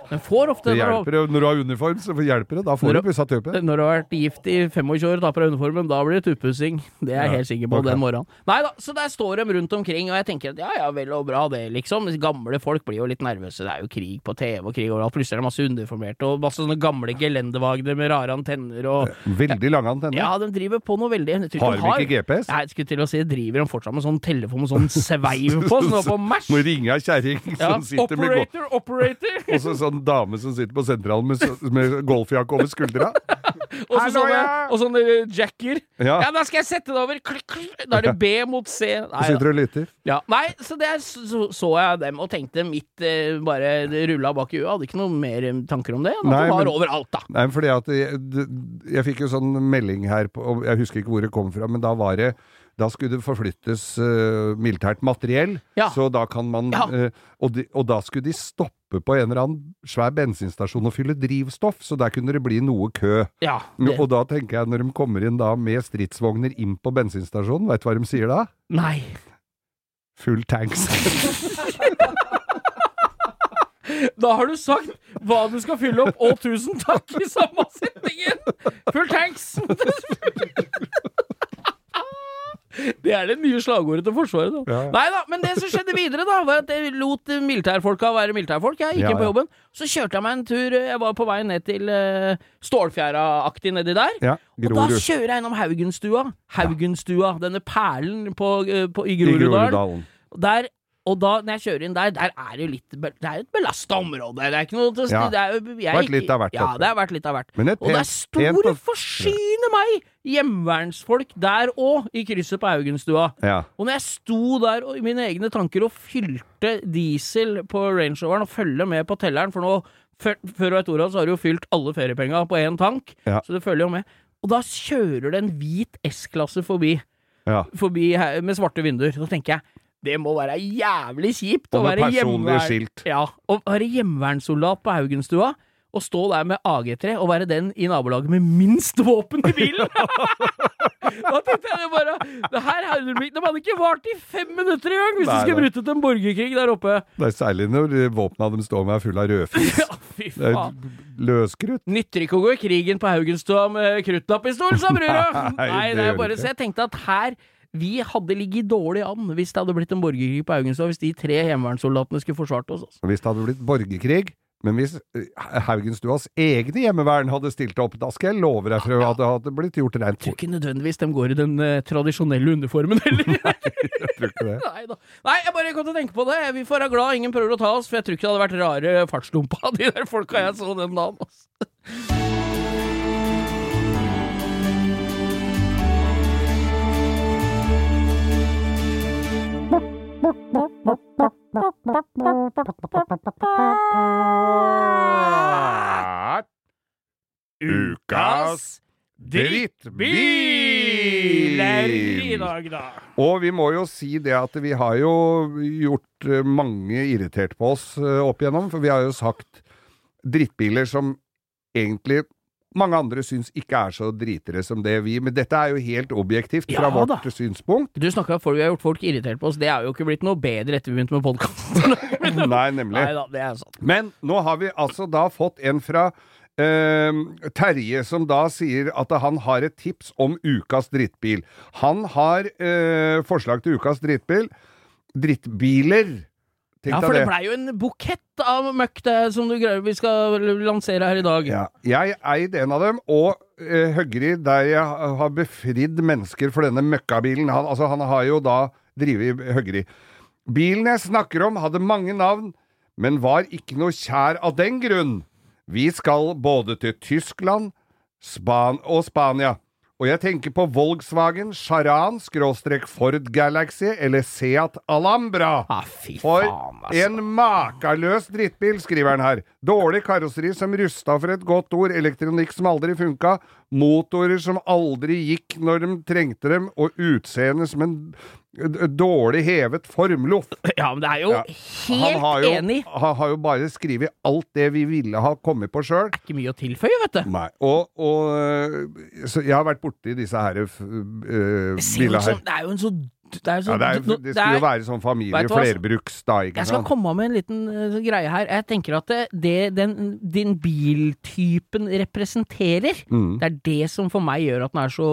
Men får ofte Det når du, hjelper. Når du har uniform, så hjelper det. Da får Når du pussa tuppen. når du har vært gift i 25 år og tar på deg uniformen, da blir det tuppussing. Det er jeg Ja, helt sikker på okay. den morgenen. Nei da, så der står de rundt omkring, og jeg tenker at ja ja, vel og bra det, liksom. Gamle folk blir jo litt nervøse, det er jo krig på TV og krig overalt. Plutselig er det masse uniformerte og masse sånne gamle gelendevagner med rare antenner og Veldig lange antenner. Ja, de driver på noe veldig Har de ikke GPS? Nei, jeg skulle til å si, driver de fortsatt med sånn telefon med sånn (laughs) sveiv på, sånn på Mash? Må ringe ei kjerring Ja, sitter operator, med godt operator, operator! (laughs) Og (laughs) så sånn dame som sitter på sentralen med, med golfjakke over skuldra. Og så sånne, og sånne jacker. Ja. Ja, da skal jeg sette det over! Klik, klik. Da er det B mot C. Nei, sitter og lytter. ja. Nei så der så, så jeg dem og tenkte mitt eh, bare rulla bak i huet. Hadde ikke noe mer eh, tanker om det. Nei, det var men- overalt, da. Nei, fordi at jeg, jeg fikk jo sånn melding her på Jeg husker ikke hvor det kom fra, men da var det da skulle det forflyttes uh, militært materiell, Ja. så da kan man Ja. uh, og, de, og da skulle de stoppe på en eller annen svær bensinstasjon og fylle drivstoff, så der kunne det bli noe kø. Ja. Det, Og da tenker jeg, når de kommer inn da med stridsvogner inn på bensinstasjonen, veit du hva de sier da? nei. Full tanks. (laughs) Da har du sagt hva du skal fylle opp, og tusen takk i samme setningen! Full tanks! (laughs) Det er det nye slagordet til Forsvaret, da. Ja. Nei da, men det som skjedde videre, da, var at jeg lot militærfolka være militærfolk. Jeg gikk Ja, inn på ja. jobben. Så kjørte jeg meg en tur. Jeg var på vei ned til uh, Stålfjæra-aktig nedi der. Ja, Og da kjører jeg innom Haugenstua. Haugenstua, denne perlen på, uh, på, i. Groruddalen. Der, og da, når jeg kjører inn der, der er det jo litt Det er jo et belasta område. Det er ikke noe til Ja. det er jo, jeg, Vært litt av hvert Ja, det har vært litt av hvert. Men Og det er store forsyne meg hjemmevernsfolk der òg, i krysset på Haugenstua. Ja. Og når jeg sto der og, i mine egne tanker og fylte diesel på Range Roveren og følger med på telleren, for nå før, før og et ordet så har du jo fylt alle feriepenga på én tank, Ja. så det følger jo med. Og da kjører det en hvit S-klasse forbi, ja. forbi her, med svarte vinduer. Da tenker jeg det må være jævlig kjipt å være personlige Ja, å være på Haugenstua. Og stå der med AG3 og være den i nabolaget med minst våpen i bilen! (laughs) da tenkte jeg bare Det her hadde de de hadde ikke vart i fem minutter engang hvis du skulle brutt ut en borgerkrig der oppe! Det er særlig når våpna de står med er fulle av rødfis. (laughs) Ja, fy Det er faen. løskrutt. Nytter ikke å gå i krigen på Haugenstua med kruttlappistol, sa brura! (laughs) Nei, Nei, det det er bare det Så jeg tenkte at her vi hadde ligget dårlig an hvis det hadde blitt en borgerkrig på Haugenstua, hvis de tre heimevernssoldatene skulle forsvart oss. Altså. Hvis det hadde blitt borgerkrig, men hvis eh, Haugenstuas egne hjemmevern hadde stilt opp, da skal jeg love deg for at det hadde blitt gjort rent tror fort. ikke nødvendigvis de går i den uh, tradisjonelle uniformen heller. (laughs) Jeg tror ikke det. (laughs) Nei. Nei, jeg bare kom til å tenke på det. Vi får være glad ingen prøver å ta oss, for jeg tror ikke det hadde vært rare fartsdumpa de der folka jeg så den dagen. Altså. Ukas Biler i dag, da. Og vi må jo si det at vi har jo gjort eh, mange irritert på oss eh, opp igjennom, for vi har jo sagt drittbiler som egentlig mange andre syns ikke er så dritere som det vi Men dette er jo helt objektivt fra Ja vårt da. synspunkt. Du snakka om vi har gjort folk irritert på oss. Det er jo ikke blitt noe bedre etter vi begynte med podkasten. (laughs) Nei, nemlig. Nei da, det er sant. Men nå har vi altså da fått en fra eh, Terje, som da sier at han har et tips om ukas drittbil. Han har eh, forslag til ukas drittbil. Drittbiler. Tenk Ja, for det blei jo en bukett av møkk det som du greier vi skal lansere her i dag. Ja, jeg eide en av dem, og uh, Høgri, der jeg har befridd mennesker for denne møkkabilen han, Altså, han har jo da drevet Høgri. Bilen jeg snakker om, hadde mange navn, men var ikke noe kjær av den grunn. Vi skal både til Tyskland Span og Spania. Og jeg tenker på Volkswagen Charan skråstrek Ford Galaxy eller Seat Alhambra. Ah, fy For faen, altså. en makeløs drittbil, skriver han her. Dårlig karosseri som rusta for et godt ord, elektronikk som aldri funka, motorer som aldri gikk når de trengte dem, og utseende som en dårlig hevet formloff. (clears throat) Ja, men det er jo Ja. Helt jo, enig. han har jo bare skrevet alt det vi ville ha kommet på sjøl. Ikke mye å tilføye, vet du. Nei. Og, og Så jeg har vært borti disse her uh, Det bilene her. Det er jo en så Det er så Ja, det, er, det skulle jo være sånn familie, flerbruks, da, ikke Jeg skal sant? komme med en liten uh, greie her. Jeg tenker at det, det den, din biltypen representerer, Mm, det er det som for meg gjør at den er så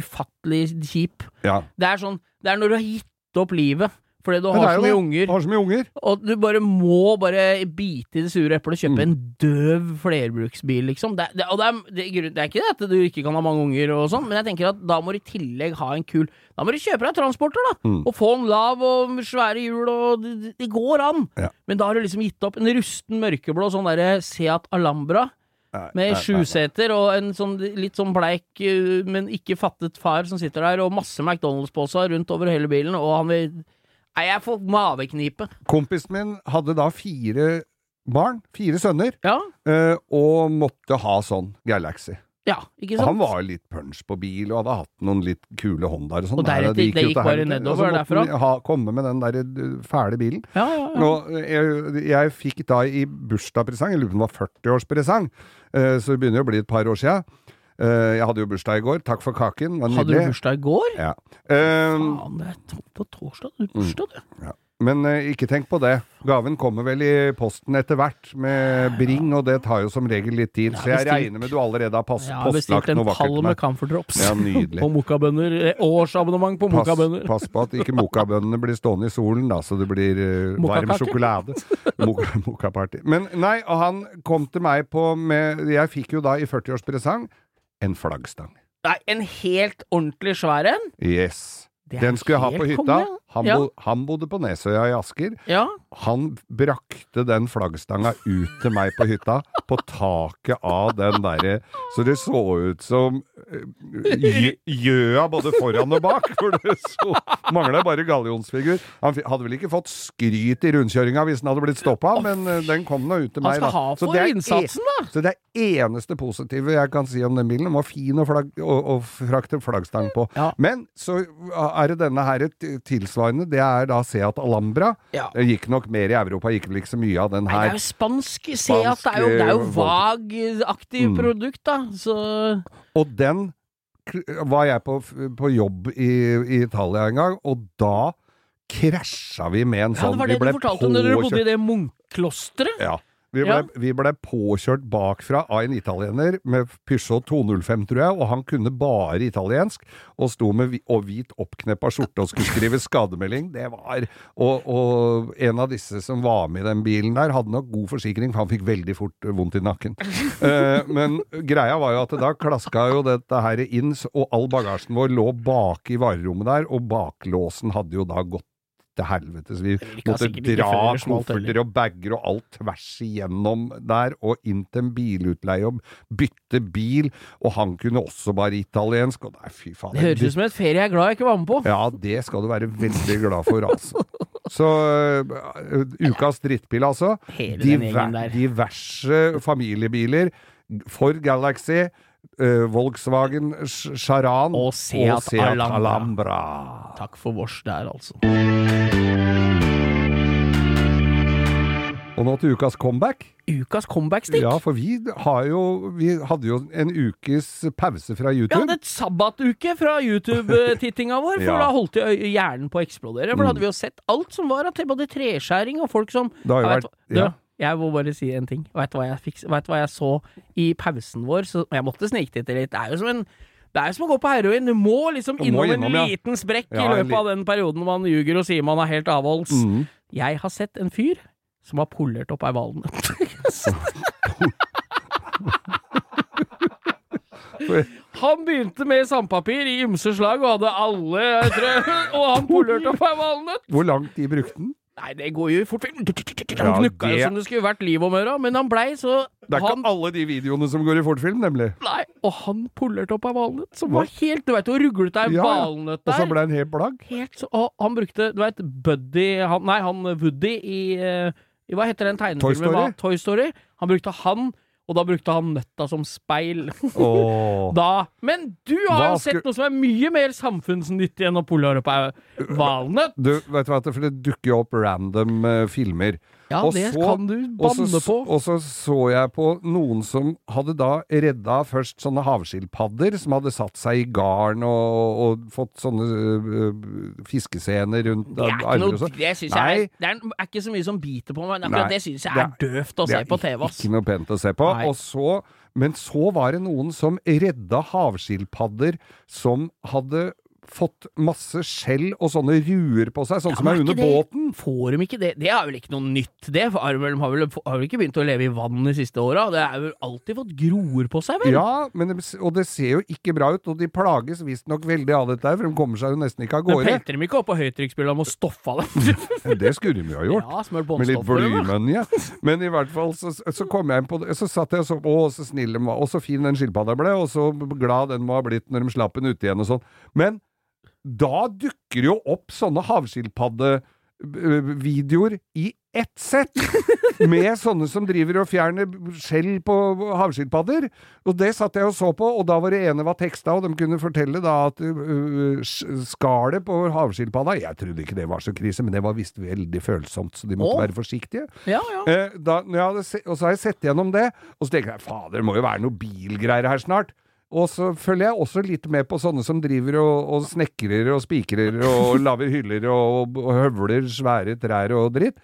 ufattelig kjip. ja. Det er sånn Det er når du har gitt opp livet fordi du har så mye unger, Har så mye unger. og du bare må bare bite i det sure eplet og kjøpe Mm. en døv flerbruksbil, liksom. Det, det, og det er, det, det er ikke det at du ikke kan ha mange unger og sånn, men jeg tenker at da må du i tillegg ha en kul Da må du kjøpe deg transporter, da! Mm. Og få en lav og svære hjul, og det, går an! Ja. Men da har du liksom gitt opp en rusten mørkeblå sånn derre Seat Alhambra. Med sjuseter og en sånn litt sånn bleik, uh, men ikke fattet far som sitter der, og masse McDonald's-poser rundt over hele bilen, og han vil Nei, jeg får maveknipe. Kompisen min hadde da fire barn, fire sønner, Ja, eh, og måtte ha sånn Galaxy. Ja, ikke sant? han var litt punch på bil, og hadde hatt noen litt kule Hondaer og sånn. Og deretter- det jo gikk bare helvete. nedover Og så derfra? han Ha, komme med den der eh, fæle bilen. Ja, ja, ja. Og jeg, jeg fikk da i bursdagspresang, jeg lurer på om det var 40-årspresang, eh, så det begynner å bli et par år sia. jeg hadde jo bursdag i går, takk for kaken, var Hadde du bursdag i går? Ja. Um, Faen, det er på torsdag du har bursdag, du. Men eh, ikke tenk på det. Gaven kommer vel i posten etter hvert med Bring, og det tar jo som regel litt tid. Så jeg bestilt- regner med du allerede har pass, Jeg har bestilt postlagt en noe vakkert pall til med meg. Camphor Drops. Ja, nydelig. (laughs) på mokabønner. Eh, Årsabonnement på Pass, mokkabønner. pass på at ikke mokabønnene blir stående i solen, da, så det blir eh, varm sjokolade. Mok- (laughs) Mokkaparty. Men nei, og han kom til meg på med Jeg fikk jo da i 40-årspresang en flaggstang. Nei, en helt ordentlig svær en? Yes. Det er Den skulle jeg ha på helt hytta. konge, Han, ja. bo, han bodde på Nesøya i Asker. Ja. Han brakte den flaggstanga ut til meg på hytta, på taket av den derre Så det så ut som eh, gjøa både foran og bak, for det så Mangla bare gallionsfigur. Han hadde vel ikke fått skryt i rundkjøringa hvis den hadde blitt stoppa, men eh, den kom nå ut til Han meg, skal da. ha Så for det innsatsen, da! Så det er eneste positive jeg kan si om den bilen. Den var fin å, flagg, å, å frakte flaggstang på. Ja. Men så er det denne her t- tilsvarende. Det er da Seat Alhambra. Ja. Det gikk nok mer i Europa, gikk vel ikke så mye av den Nei, det er jo spansk. Seat, det er jo, det er jo vag-aktig Mm. produkt, da. Så Og den var jeg på, på jobb i, i Italia en gang, og da krasja vi med en Ja, sånn. det var det du fortalte om når dere bodde i det munkklosteret. Ja. Vi ble, Ja. vi ble påkjørt bakfra av en italiener med Peugeot 205, tror jeg, og han kunne bare italiensk, og sto med og hvit oppkneppa skjorte og skulle skrive skademelding. Det var og, og en av disse som var med i den bilen der, hadde nok god forsikring, for han fikk veldig fort eh, vondt i nakken. Eh, men greia var jo at da klaska jo dette her inn, og all bagasjen vår lå bak i varerommet der, og baklåsen hadde jo da gått til helvete, så vi måtte sikkert dra kofferter og bager og alt tvers igjennom der, og inn til en bilutleie og bytte bil, og han kunne også bare italiensk, og nei, fy faen. Det høres ut som et ferie jeg er glad jeg ikke var med på. Ja, det skal du være veldig glad for, altså. (laughs) Så uh, ukas drittbil, altså. Hele den gjengen der. diverse familiebiler. Ford Galaxy, øh, Volkswagen Charan Og Seat Alhambra. Alhambra. Takk for vårs der, altså. Og nå til ukas comeback. Ukas comeback-stikk. Ja, for vi har jo Vi hadde jo en ukes pause fra YouTube. Vi hadde et sabbatuke fra YouTube-tittinga vår, for (laughs) Ja. da holdt hjernen på å eksplodere. For da hadde vi jo sett alt som var av både treskjæring og folk som Det har jo vært... vet ja. Jeg må bare si en ting. Vet du hva hva jeg så i pausen vår? Så, jeg måtte sniktitte litt. Det er jo som en det er jo som å gå på heroin. Du må liksom Du må innom, innom, en ja. liten sprekk Ja, i løpet av den perioden man ljuger og sier man er helt avholds. Mm. Jeg har sett en fyr som har polert opp ei valnøtt. (laughs) Han begynte med sandpapir i ymse slag og hadde alle jeg tror, Og han polerte opp ei valnøtt! Hvor lang tid brukte den? Nei, det går jo fort Han knukka jo som det skulle vært liv om øra, men han blei så Det er han, ikke alle de videoene som går i fortfilm, nemlig. Nei, og han polerte opp ei valnøtt som var helt Du veit hvor ruglete ei Ja, valnøtt der. Og så blei han helt blagg. Helt så Og han brukte Du veit Buddy han, Nei, han Woody i, eh, i Hva heter den tegnefilmen? Toy Story? Toy Story. Han brukte han, og da brukte han nøtta som speil. Oh. (laughs) Da Men du har Hva jo sett noe som er mye mer samfunnsnyttig enn å polere på ei valnøtt. Du, vet du hva, for det dukker jo opp random uh, filmer. Ja, Og det så- kan du banne på. og så så jeg på noen som hadde da redda først sånne havskilpadder som hadde satt seg i garn og, og fått sånne øh, fiskescener rundt Det er ikke armer noe og sånn. Det syns jeg er, det er, er ikke så mye som biter på meg, men akkurat Nei, det syns jeg det er er- døvt å se er på TV, ass. Ikke noe pent å se på. Nei. Og så, men så var det noen som redda havskilpadder som hadde fått masse skjell og sånne ruer på seg, sånn Ja, som er under det- båten. Får de ikke det? Det er vel ikke noe nytt, det? For har har vel, har vel ikke begynt å leve i vann de siste åra? Det er vel alltid fått groer på seg, vel? Ja, men det, og det ser jo ikke bra ut, og de plages visstnok veldig av dette for de kommer seg jo nesten ikke av Men gårde. pelter de ikke opp på høytrykksspylla med å stoffe dem? (laughs) Det skulle de jo ha gjort. ja, Med litt blymønje. blymunje. Men i hvert fall så, så kom jeg inn på det. Så satt jeg og så Å, så snill de var. Og så fin den skilpadda ble, og så glad den må ha blitt når de slapp den ute igjen og sånn. Men da dukker jo opp sånne havskilpaddevideoer i ett sett! Med sånne som driver og fjerner skjell på havskilpadder. Og det satt jeg og så på, og da var det ene var teksta, og de kunne fortelle da at uh, skallet på havskilpadda Jeg trodde ikke det var så krise, men det var visst veldig følsomt, så de måtte Åh. være forsiktige. Ja, ja. Eh, da, se, og så har jeg sett gjennom det, og så tenker jeg fader, det må jo være noe bilgreier her snart. Og så følger jeg også litt med på sånne som driver og, og snekrer og spikrer og (laughs) lager hyller og, og høvler svære trær og dritt.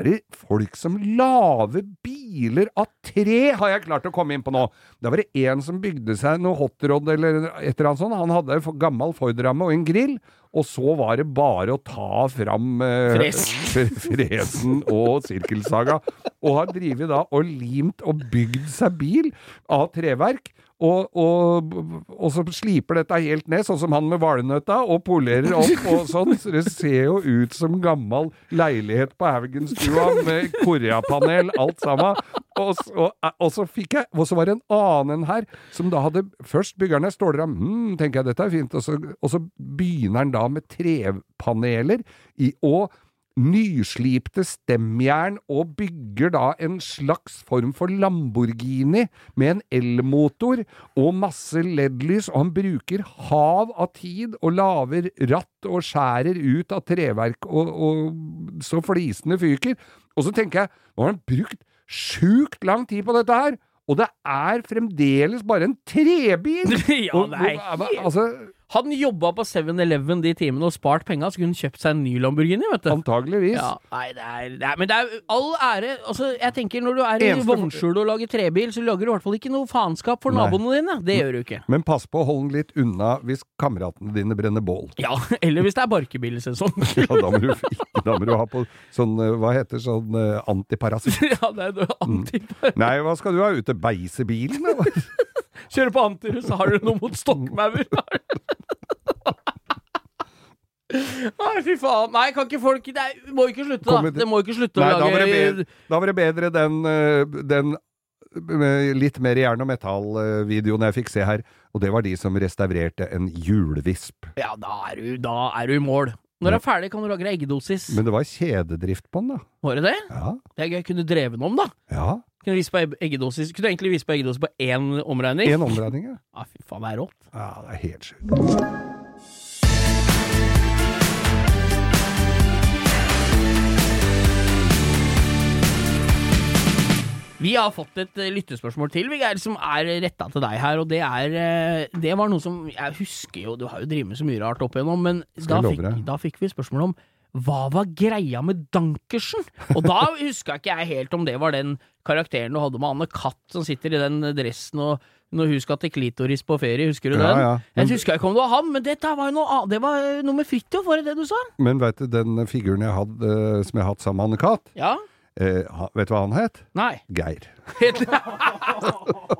Er det folk som lager biler av tre, har jeg klart å komme inn på nå. Da var det en som bygde seg noe hotrod eller et eller annet sånt. Han hadde en gammel Ford-ramme og en grill, og så var det bare å ta fram eh, Fresen. (laughs) fresen og sirkelsaga. Og har drevet da og limt og bygd seg bil av treverk. Og, og, og så sliper dette helt ned, sånn som han med valnøtta, og polerer opp (laughs) og sånn. Så det ser jo ut som gammel leilighet på Haugenstua med Koreapanel, alt sammen. Og, så- og, og så fikk jeg Og så var det en annen her som da hadde Først bygger han ei stålram. Hm, tenker jeg, dette er fint. Og så, og så begynner han da med trepaneler i å nyslipte stemjern og bygger da en slags form for Lamborghini med en elmotor og masse LED-lys, og han bruker hav av tid og lager ratt og skjærer ut av treverk og, og så flisene fyker. Og så tenker jeg, nå har han brukt sjukt lang tid på dette her, og det er fremdeles bare en trebil! (laughs) ja, det er helt altså, Hadde han jobba på 7-Eleven de timene og spart penga, skulle han kjøpt seg en ny Lamborghini, vet du. Antageligvis. Ja, nei, det er, det er Men det er all ære Altså, jeg tenker når du er i Eneste for- vognskjul og lager trebil, så lager du i hvert fall ikke noe faenskap for Nei. naboene dine. Det gjør du ikke. Men pass på å holde den litt unna hvis kameratene dine brenner bål. (laughs) Ja, eller hvis det er barkebilsesong. (laughs) Ja, da, må du, da må du ha på sånn, eh, hva heter sånn uh, antiparasitt. (laughs) ja, det er noe antipar. Nei, hva skal du ha? Ute beise bilen, eller? Kjøre på antirus, har du noe mot stokkmaur. Nei, fy faen. Nei, kan ikke folk Det er, må ikke slutte, da. Det må ikke slutte Nei, å da var det bedre, da var det bedre den, eh, den eh, litt mer jern- og metall-videoen jeg fikk se her, og det var de som restaurerte en hjulvisp. Ja, da er du, da er du i mål. Når du er ferdig, kan du lage eggedosis. Men det var kjededrift på den, da. Var det det? Ja. Det er gøy. Kunne du drevet den om, da. ja. Kunne på eggedosis Kunne du egentlig vise på eggedosis på én omregning? En omregning, ja. (laughs) Ja, fy faen, det er rått. Ja, det er helt sjukt. Vi har fått et eh, lyttespørsmål til, Viggeir, som er retta til deg her. Og det er eh, Det var noe som Jeg husker jo, du har jo drevet med så mye rart opp igjennom, men da fikk, da fikk vi spørsmål om hva var greia med Dankersen? Og da (laughs) huska ikke jeg helt om det var den karakteren du hadde med Anne Katt som sitter i den dressen og når hun skal til klitoris på ferie, husker du den? ja. Men- Jeg huska ikke om det var han, men dette var jo noe annet. Det var noe med Fridtjof, var det det du sa? Men veit du, den figuren jeg hadde, eh, som jeg har hatt sammen med Anne Katt, Ja? Eh, ha- vet du hva han het? Nei. Geir. (laughs)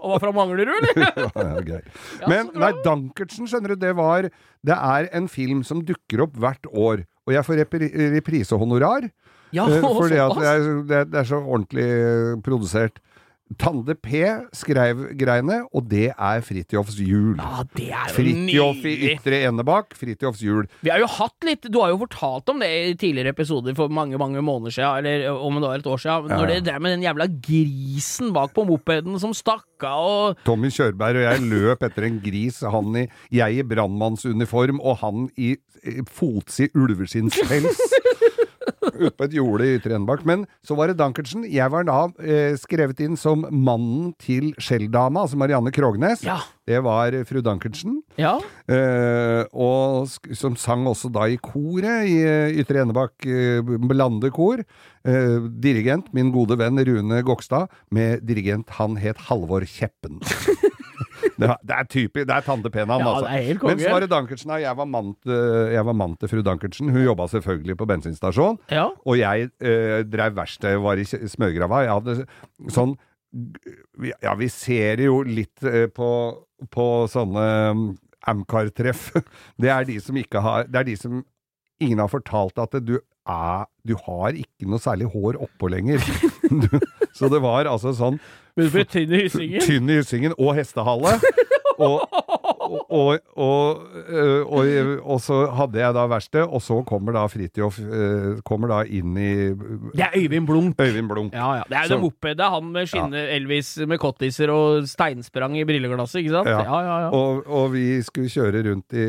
Og var fra Manglerud, eller? (laughs) Ja, Geir. Men så bra. nei, Dankertsen, skjønner du, det var Det er en film som dukker opp hvert år, og jeg får repri reprisehonorar. Ja, eh, (laughs) fordi at såpass. det er, det, er, det er så ordentlig eh, produsert. Tande P skrev greiene, og det er Fridtjofs jul. Ja, det er jo Fridtjof i ytre Enebakk, Fridtjofs jul. Vi har jo hatt litt Du har jo fortalt om det i tidligere episoder for mange mange måneder siden, eller om det var et år siden, når ja. dere drev med den jævla grisen bak på mopeden som stakk av og Tommy Kjørberg og jeg løp etter en gris, han i, jeg i brannmannsuniform, og han i, i fotsid ulveskinnspels. (laughs) (laughs) Ute på et jorde i Ytre Enebakk. Men så var det Dankertsen. Jeg var da eh, skrevet inn som mannen til skjelldama, altså Marianne Krognes. Ja. Det var fru Dankertsen. Ja. Eh, og som sang også da i koret i eh, Ytre Enebakk eh, Blande kor. Eh, dirigent, min gode venn Rune Gokstad, med dirigent han het Halvor Kjeppen. (laughs) det, det er typisk, det er tante P-navn, Ja, altså. Men svare Dankertsen, da. Jeg var mann jeg var mann til fru Dankertsen. Hun jobba selvfølgelig på bensinstasjon. ja. Og jeg eh, drev verksted, var i smørgrava. Jeg hadde sånn Ja, vi ser jo litt eh, på, på sånne mm, Amcar-treff. (laughs) Det er de som ikke har Det er de som ingen har fortalt at du er Du har ikke noe særlig hår oppå lenger. (laughs) Du, så det var altså sånn tynn i hyssingen. tynn i hyssingen og hestehale. Og, og, og, og, øh, og, så hadde jeg da verksted, og så kommer da Fridtjof øh, kommer da inn i Det er Øyvind Blunk. Øyvind Blunk. Ja, ja. Det er jo det moped. Det er han med skinne Elvis med cottiser og steinsprang i brilleglasset, ikke sant? Ja. Ja, ja. Og, vi skulle kjøre rundt i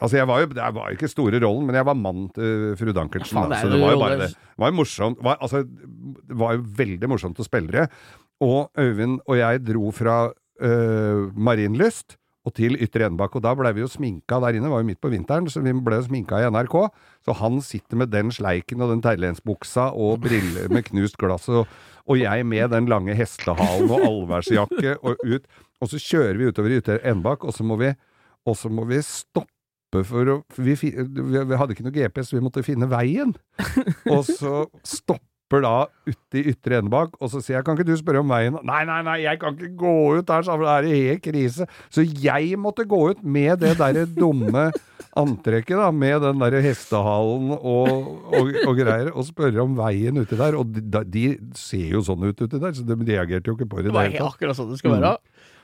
Altså, jeg var jo Det var ikke store rollen, men jeg var mann til fru Dankertsen. Ja, faen, det så det var jo bare det. Det var jo morsomt. Var, altså, det var jo veldig morsomt å spille det. Og Øyvind og jeg dro fra øh, Marienlyst og til Ytre Enebakk, og da blei vi jo sminka der inne, det var jo midt på vinteren, så vi ble jo sminka i NRK. Så han sitter med den sleiken og den terlensbuksa og briller med knust glass, og, og jeg med den lange hestehalen og allværsjakke og ut. Og så kjører vi utover Ytre Enebakk, og så må vi, og så må vi stoppe for å vi, vi hadde ikke noe GPS, vi måtte finne veien. Og så stopper da ute i ende bak, og så sier jeg 'kan ikke du spørre om veien'? Nei, nei, nei, jeg kan ikke gå ut her, så er det helt krise. Så jeg måtte gå ut med det derre dumme antrekket, da, med den derre hestehalen og, og, og greier, og spørre om veien uti der. Og de, de ser jo sånn ut uti der, så de reagerte jo ikke på det Det var akkurat sånn det skulle være.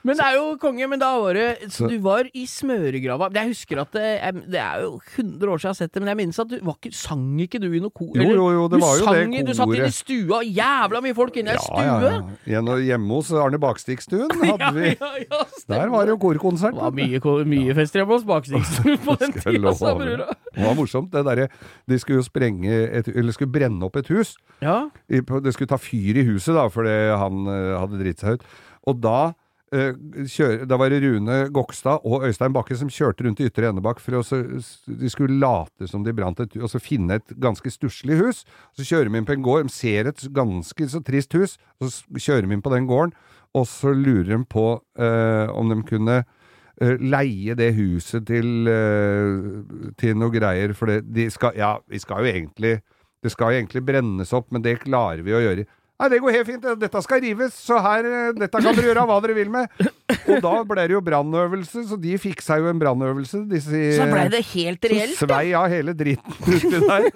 Men det er jo konge, men da var det Så- Du var i smøregrava. Jeg husker at det, jeg- det er jo 100 år siden jeg har sett det, men jeg minnes at du var ikke, sang ikke du i noe kor? Jo, jo, jo, det du var jo sang, det koret. Du satt inne i stua, jævla mye folk inne i ja, stue! Ja, ja, Hjemme hos Arne Bakstikstuen (laughs) hadde vi ja, ja. Der var det jo korkonsert. Det var mye, mye fester hjemme hos Bakstikstuen (laughs) på den tida, sa brura. Det var morsomt, det derre De skulle jo sprenge et, Eller skulle brenne opp et hus. Ja. Det skulle ta fyr i huset, da, fordi han eh, hadde dritt seg ut. Og da eh, kjøre, Da var det Rune Gokstad og Øystein Bakke som kjørte rundt i Ytre Enebakk for å så, De skulle late som de brant et Og så finne et ganske stusslig hus. Så kjører de inn på en gård, de ser et ganske så trist hus, og så kjører de inn på den gården, og så lurer de på eh, om de kunne eh, leie det huset til, eh, til noe greier, for det, de skal Ja, vi skal jo egentlig Det skal jo egentlig brennes opp, men det klarer vi å gjøre. Nei, det går helt fint. Dette skal rives, så her eh, Dette kan dere gjøre hva dere vil med. Og da ble det jo brannøvelse, så de fiksa jo en brannøvelse, Så blei det helt reelt, Så svei av hele dritten (laughs) uti der.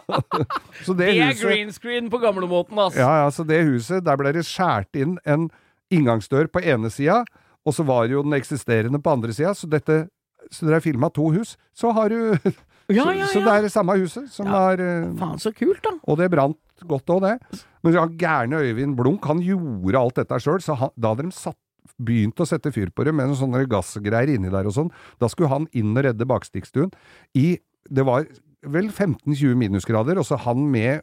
(laughs) så det, Det er huset green screen på gamlemåten, ass. ja, ja, så det huset, der ble det skjært inn en inngangsdør på ene sida, og så var jo den eksisterende på andre sida, så dette Så dere har filma to hus, så har du (laughs) Ja, så, ja, så det er det samme huset som Ja. er eh, Faen, så kult, da. Og det brant godt òg, det. Men ja, gærne Øyvind Blunk, han gjorde alt dette sjøl, så han, da hadde de satt begynt å sette fyr på det med noen sånne gassgreier inni der og sånn. Da skulle han inn og redde bakstikkstuen. I Det var vel 15-20 minusgrader, og så han med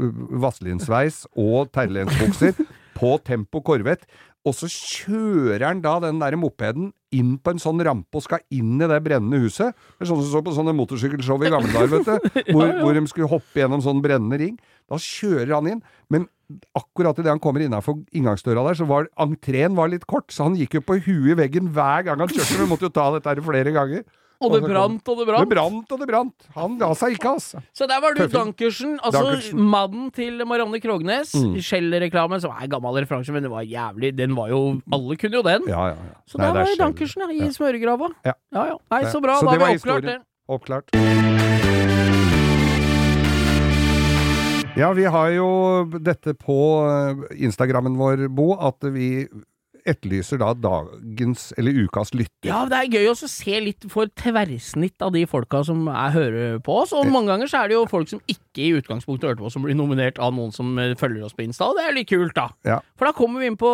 uh, vasselinsveis og terrelensbukser på Tempo Corvette. Og så kjører han da den der mopeden inn på en sånn rampe og skal inn i det brennende huset. Det er sånn som så på sånne motorsykkelshow i gamle dager, vet du. (laughs) Hvor, hvor de skulle hoppe gjennom sånn brennende ring. Da kjører han inn, men akkurat idet han kommer innafor inngangsdøra der, så var entreen var litt kort, så han gikk jo på huet i veggen hver gang han kjørte. Vi måtte jo ta dette her flere ganger. Og det brant, og det brant. Det brant. og det brant. Han ga seg ikke, altså. Så der var du. Dankersen. Altså Dankersen. mannen til Marianne Krognes. Shell-reklamen, som er gammel referanse, men det var jævlig Den var jo Alle kunne jo den. Ja, ja, ja. Så Nei, der er var Shell. Dankersen, ja, i smøregrava. Ja. ja, ja. Nei, så bra. Så da har vi oppklart det. Oppklart. Ja, vi har jo dette på eh, Instagrammen vår, Bo, at vi etterlyser da dagens, eller ukas lytter. Ja, det er gøy å se litt for tverrsnitt av de folka som er, hører på oss. Og mange ganger så er det jo folk som ikke i utgangspunktet hørte på, som blir nominert av noen som eh, følger oss på Insta, og det er litt kult, da. Ja. For da kommer vi inn på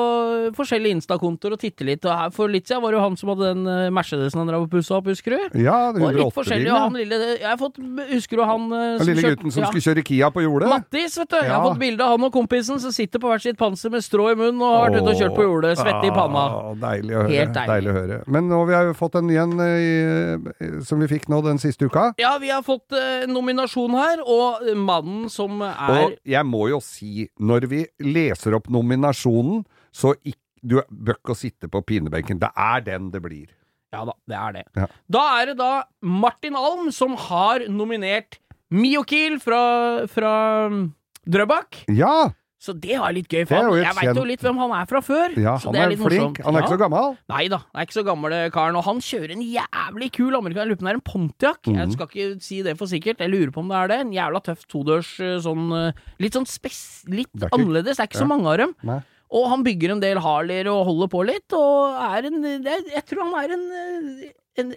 forskjellige Insta-kontoer og titter litt. Og her for litt siden var det jo han som hadde den eh, Mercedesen han drev og pussa opp, husker du? Ja, det er litt forskjellig. Og han lille Jeg har fått Husker du han eh, Den lille kjørte- gutten som ja. skulle kjøre Kia på jordet? Mattis, vet du. Jeg har fått bilde av han og kompisen som sitter på hvert sitt panser med strå i munnen og har vært ute og kjørt på jordet, svette i panna. Deilig å høre. Helt deilig. å høre. Men nå vi har jo fått en ny en eh, som vi fikk nå den siste uka. Ja, vi har fått eh, nominasjon her, og mannen som er Og jeg må jo si, når vi leser opp nominasjonen, så ikke du bør ikke sitte på pinebenken. Det er den det blir. Ja da, det er det. Ja. Da er det da Martin Alm som har nominert Miokil fra, fra um, Drøbak. Ja! Så det var litt gøy. For er jeg veit jo litt hvem han er fra før. ja så han det er, litt flink. morsomt. Han er ikke så gammel. Nei da, han er ikke så gammel karen. Og han kjører en jævlig kul amerikaner. Jeg lurer på om det er en Pontiac. Mm. Jeg skal ikke si det for sikkert. Jeg lurer på om det er det. En jævla tøff todørs eh, sånn eh, Litt sånn spes... Litt Det er ikke- annerledes. Det er ikke ja. så mange av dem. Nei. Og han bygger en del Harleyer og holder på litt, og er en Jeg tror han er en, eh, en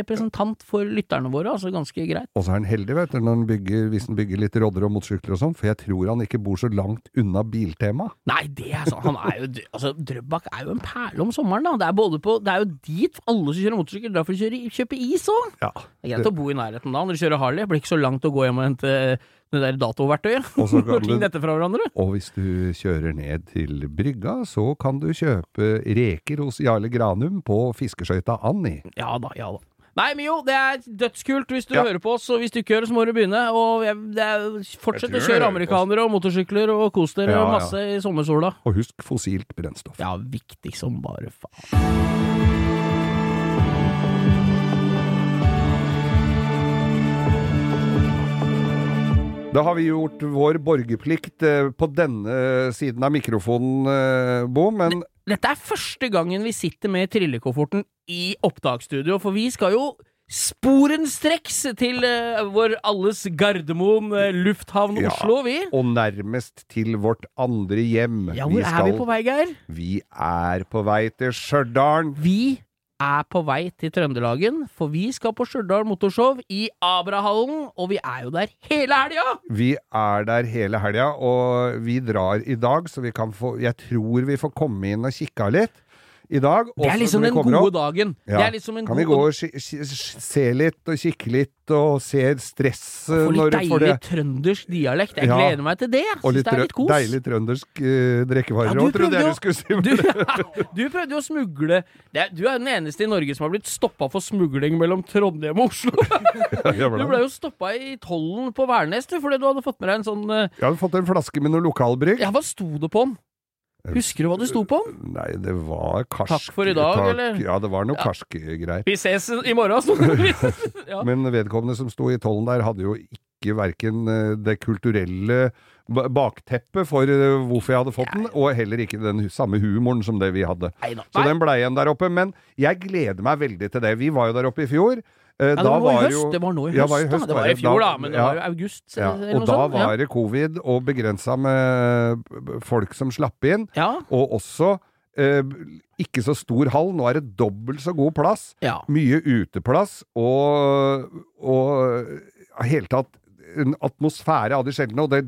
representant for lytterne våre, altså ganske greit. Og så er han heldig, vet du, han bygger, hvis han bygger litt rodder og motorsykler og sånn, for jeg tror han ikke bor så langt unna Biltema. Nei, det er sånn. Han er jo Altså, Drøbak er jo en perle om sommeren, da. Det er, både på, det er jo dit alle som kjører motorsykkel drar for å kjøpe is òg. Ja. Det er greit å bo i nærheten da, når du kjører Harley. Det blir ikke så langt å gå hjem og hente det der datoverktøyet. (laughs) Og så kan du- dette fra hverandre. Og hvis du kjører ned til brygga, så kan du kjøpe reker hos Jarle Granum på fiskeskøyta Annie. Ja da, ja da. Nei, Mio, det er dødskult hvis du Ja. hører på oss, og hvis du ikke hører, så må du begynne. Og fortsett å kjøre amerikanere og motorsykler og kos dere Ja, ja. masse i sommersola. Og husk fossilt brennstoff. Ja, viktig som bare faen. Da har vi gjort vår borgerplikt eh, på denne siden av mikrofonen, eh, Bo, men Dette er første gangen vi sitter med trillekofferten i opptaksstudio, for vi skal jo sporenstreks til eh, vår alles Gardermoen lufthavn Ja. Oslo, vi. og nærmest til vårt andre hjem. Ja, hvor er vi på vei, Geir? Vi er på vei til Stjørdal. Vi er på vei til Trøndelagen, for vi skal på Stjørdal Motorshow i Abrahallen, og vi er jo der hele helga! Vi er der hele helga, og vi drar i dag, så vi kan få Jeg tror vi får komme inn og kikke litt. I dag. Det er liksom den gode dagen. Ja. Det liksom en Kan vi gå og se litt og kikke litt og se stress Få litt deilig trøndersk dialekt. Jeg Ja. gleder meg til det. Jeg Syns det er litt kos. deilig trøndersk uh, drikkevarer Ja, du trodde jeg du skulle si. (laughs) Du, du prøvde jo å smugle det, Du er den eneste i Norge som har blitt stoppa for smugling mellom Trondheim og Oslo. (laughs) Du ble jo stoppa i tollen på Værnes du, fordi du hadde fått med deg en sånn uh, Jeg hadde fått en flaske med noe lokalbrygg. Ja, hva sto det på den? Husker du hva det sto på den? Nei, det var karsk Takk for i dag, tak, eller? Ja, det var noe Ja. karske greier. Vi ses i morgen, sto det. (laughs) ja. Men vedkommende som sto i tollen der, hadde jo ikke verken eh, det kulturelle bakteppet for eh, hvorfor jeg hadde fått den, og heller ikke den samme humoren som det vi hadde. Neida. Så den blei igjen der oppe. Men jeg gleder meg veldig til det. Vi var jo der oppe i fjor. Eh, Ja, det var var, høst. jo Det var nå i høst, Ja, var i da. Det var i fjor, Da- men det var jo august Og da sånt. var det covid og begrensa med folk som slapp inn. Ja. Og også eh, ikke så stor hall. Nå er det dobbelt så god plass. Mye uteplass og, og hele tatt en atmosfære av de sjeldne. Og det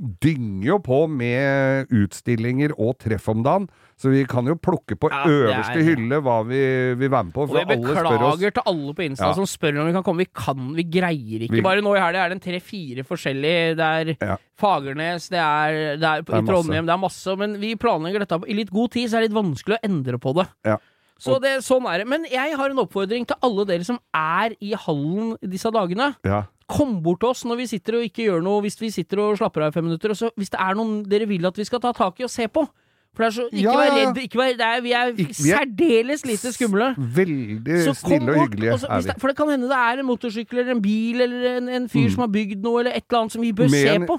dynger jo på med utstillinger og treff om dagen. Så vi kan jo plukke på Ja, øverste er- hylle hva vi vil være med på. Og vi beklager til alle på Insta Ja. som spør om vi kan komme. Vi kan, vi greier ikke. Vi- Bare nå i helga er det en tre-fire forskjellige. Det er Ja. Fagernes, det er, det er, Det er i Trondheim, det er masse. Men vi planlegger dette i litt god tid, så er det litt vanskelig å endre på det. Ja. Så det, sånn er det. Men jeg har en oppfordring til alle dere som er i hallen disse dagene. ja. Kom bort til oss når vi sitter og ikke gjør noe, hvis vi sitter og slapper av i fem minutter. Og så, hvis det er noen dere vil at vi skal ta tak i og se på. For det er så, ikke Ja, vær redd. Ikke vær, det er, vi er vi er- særdeles lite skumle. Veldig snille og hyggelige også, er vi. det, For det kan hende det er en motorsykkel eller en bil eller en, en fyr Mm. som har bygd noe, eller et eller annet som vi bør Men, se på.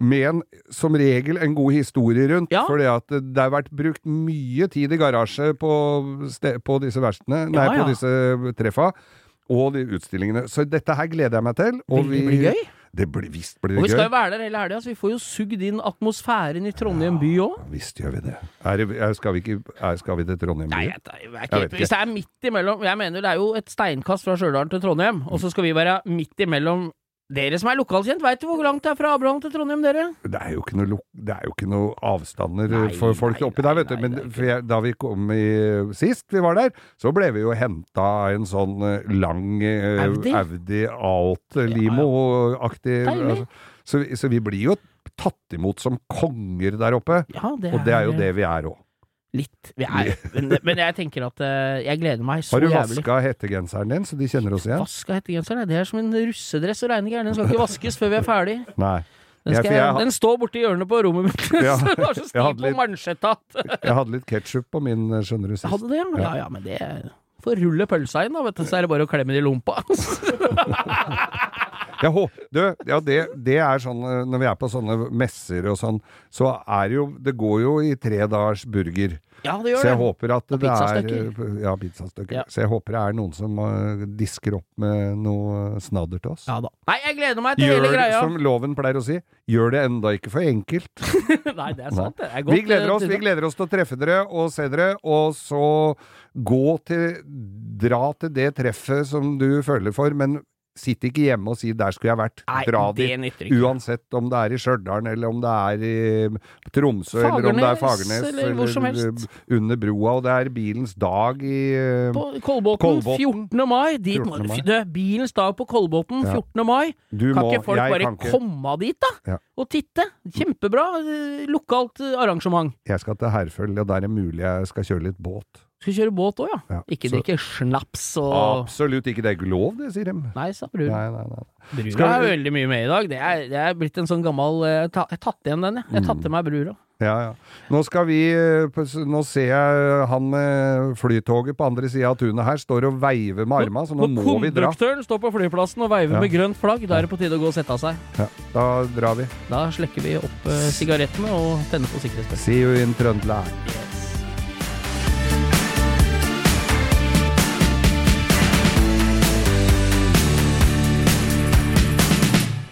Med en, som regel en god historie rundt. Ja. For det har vært brukt mye tid i garasje på, på disse verkstedene, nei, Ja, ja. på disse treffa. Og de utstillingene. Så dette her gleder jeg meg til. Og Veldig det blir gøy. Det blir, visst blir Og vi skal jo være der hele helga, så vi får jo sugd inn atmosfæren i Trondheim by òg. Visst gjør vi det. Er er, skal, vi ikke, er, skal vi til Trondheim Nei, by? jeg, jeg, jeg, Jeg ikke. Hvis det er midt imellom Jeg mener det er jo et steinkast fra Stjørdal til Trondheim, og så skal vi være midt imellom Dere som er lokalkjent, veit du hvor langt det er fra Abraham til Trondheim, dere? Det er jo ikke noe, det er jo ikke noe avstander Nei, for folk nei, oppi der, nei, vet du. Men jeg, da vi kom i, sist vi var der, så ble vi jo henta av en sånn eh, lang eh, Audi? Audi Alt Limo-aktig. ja, ja. så, vi- så vi blir jo tatt imot som konger der oppe. Ja, det Og det er jo det vi er òg. Litt. Er, men, men jeg tenker at eh, jeg gleder meg så jævlig. Har du vaska hettegenseren din, så de kjenner oss igjen? Vaska hettegenseren, det er som en russedress å regne gæren. Den skal ikke vaskes før vi er ferdig. Nei. Den, skal jeg jeg, den står borti hjørnet på rommet mitt. (laughs) Ja, så den var så stiv på mansjetta Jeg hadde litt ketsjup på min, eh, skjønner du, sist. Hadde det, ja? Ja ja, men det Får rulle pølsa inn, da, vet du, så er det bare å klemme det i lompa. (laughs) Jeg hå- du, ja, det, det er sånn eh, Når vi er på sånne messer og sånn, så er jo Det går jo i tre dagers burger. Ja, det gjør Så jeg det. håper at det er pizzastykker. Ja, pizzastykker. Ja. Så jeg håper det er noen som eh, disker opp med noe snadder til oss. Ja da. Nei, jeg gleder meg til Gjør hele greia. som loven pleier å si, gjør det enda ikke for enkelt. (laughs) Nei, det er sant, det. er godt, Vi gleder oss eh, vi gleder oss til å treffe dere og se dere, og så gå til Dra til det treffet som du føler for, men sitt ikke hjemme og si 'der skulle jeg vært'. Dra dit. Uansett om det er i Stjørdal, eller om det er i Tromsø, eller om det er Fagernes, Fagernes, eller hvor som helst. under broa, og det er bilens dag i eh, På Kolbotn, Kolbotn. 14. mai. Dit, 14. mai. Du, bilens dag på Kolbotn, Ja. 14. mai. Du Kan må ikke folk bare ikke. komme dit, da? Ja. Og titte? Kjempebra. eh, Lokalt eh, arrangement. Jeg skal til Herføl, og der er det mulig jeg skal kjøre litt båt. Skal kjøre båt òg, ja. Ja, Ikke så- drikke snaps og Absolutt ikke, det er ikke lov, det, sier de. Nei, sa brun. Nei, nei, nei. Brura Skal er veldig mye med i dag. Det er, det er blitt en sånn gammel eh, Jeg har tatt igjen den, jeg. Jeg har tatt til meg brura. Ja, ja. Nå skal vi eh, Nå ser jeg han med flytoget på andre sida av tunet her står og veiver med armene, så nå nå må vi dra. konduktøren står på flyplassen og veiver Ja. med grønt flagg, da er det på tide å gå og sette av seg. Ja, da drar vi. Da slekker vi opp eh, sigarettene og tenner på sikkerhetsbeltet. See you in Trøndelag.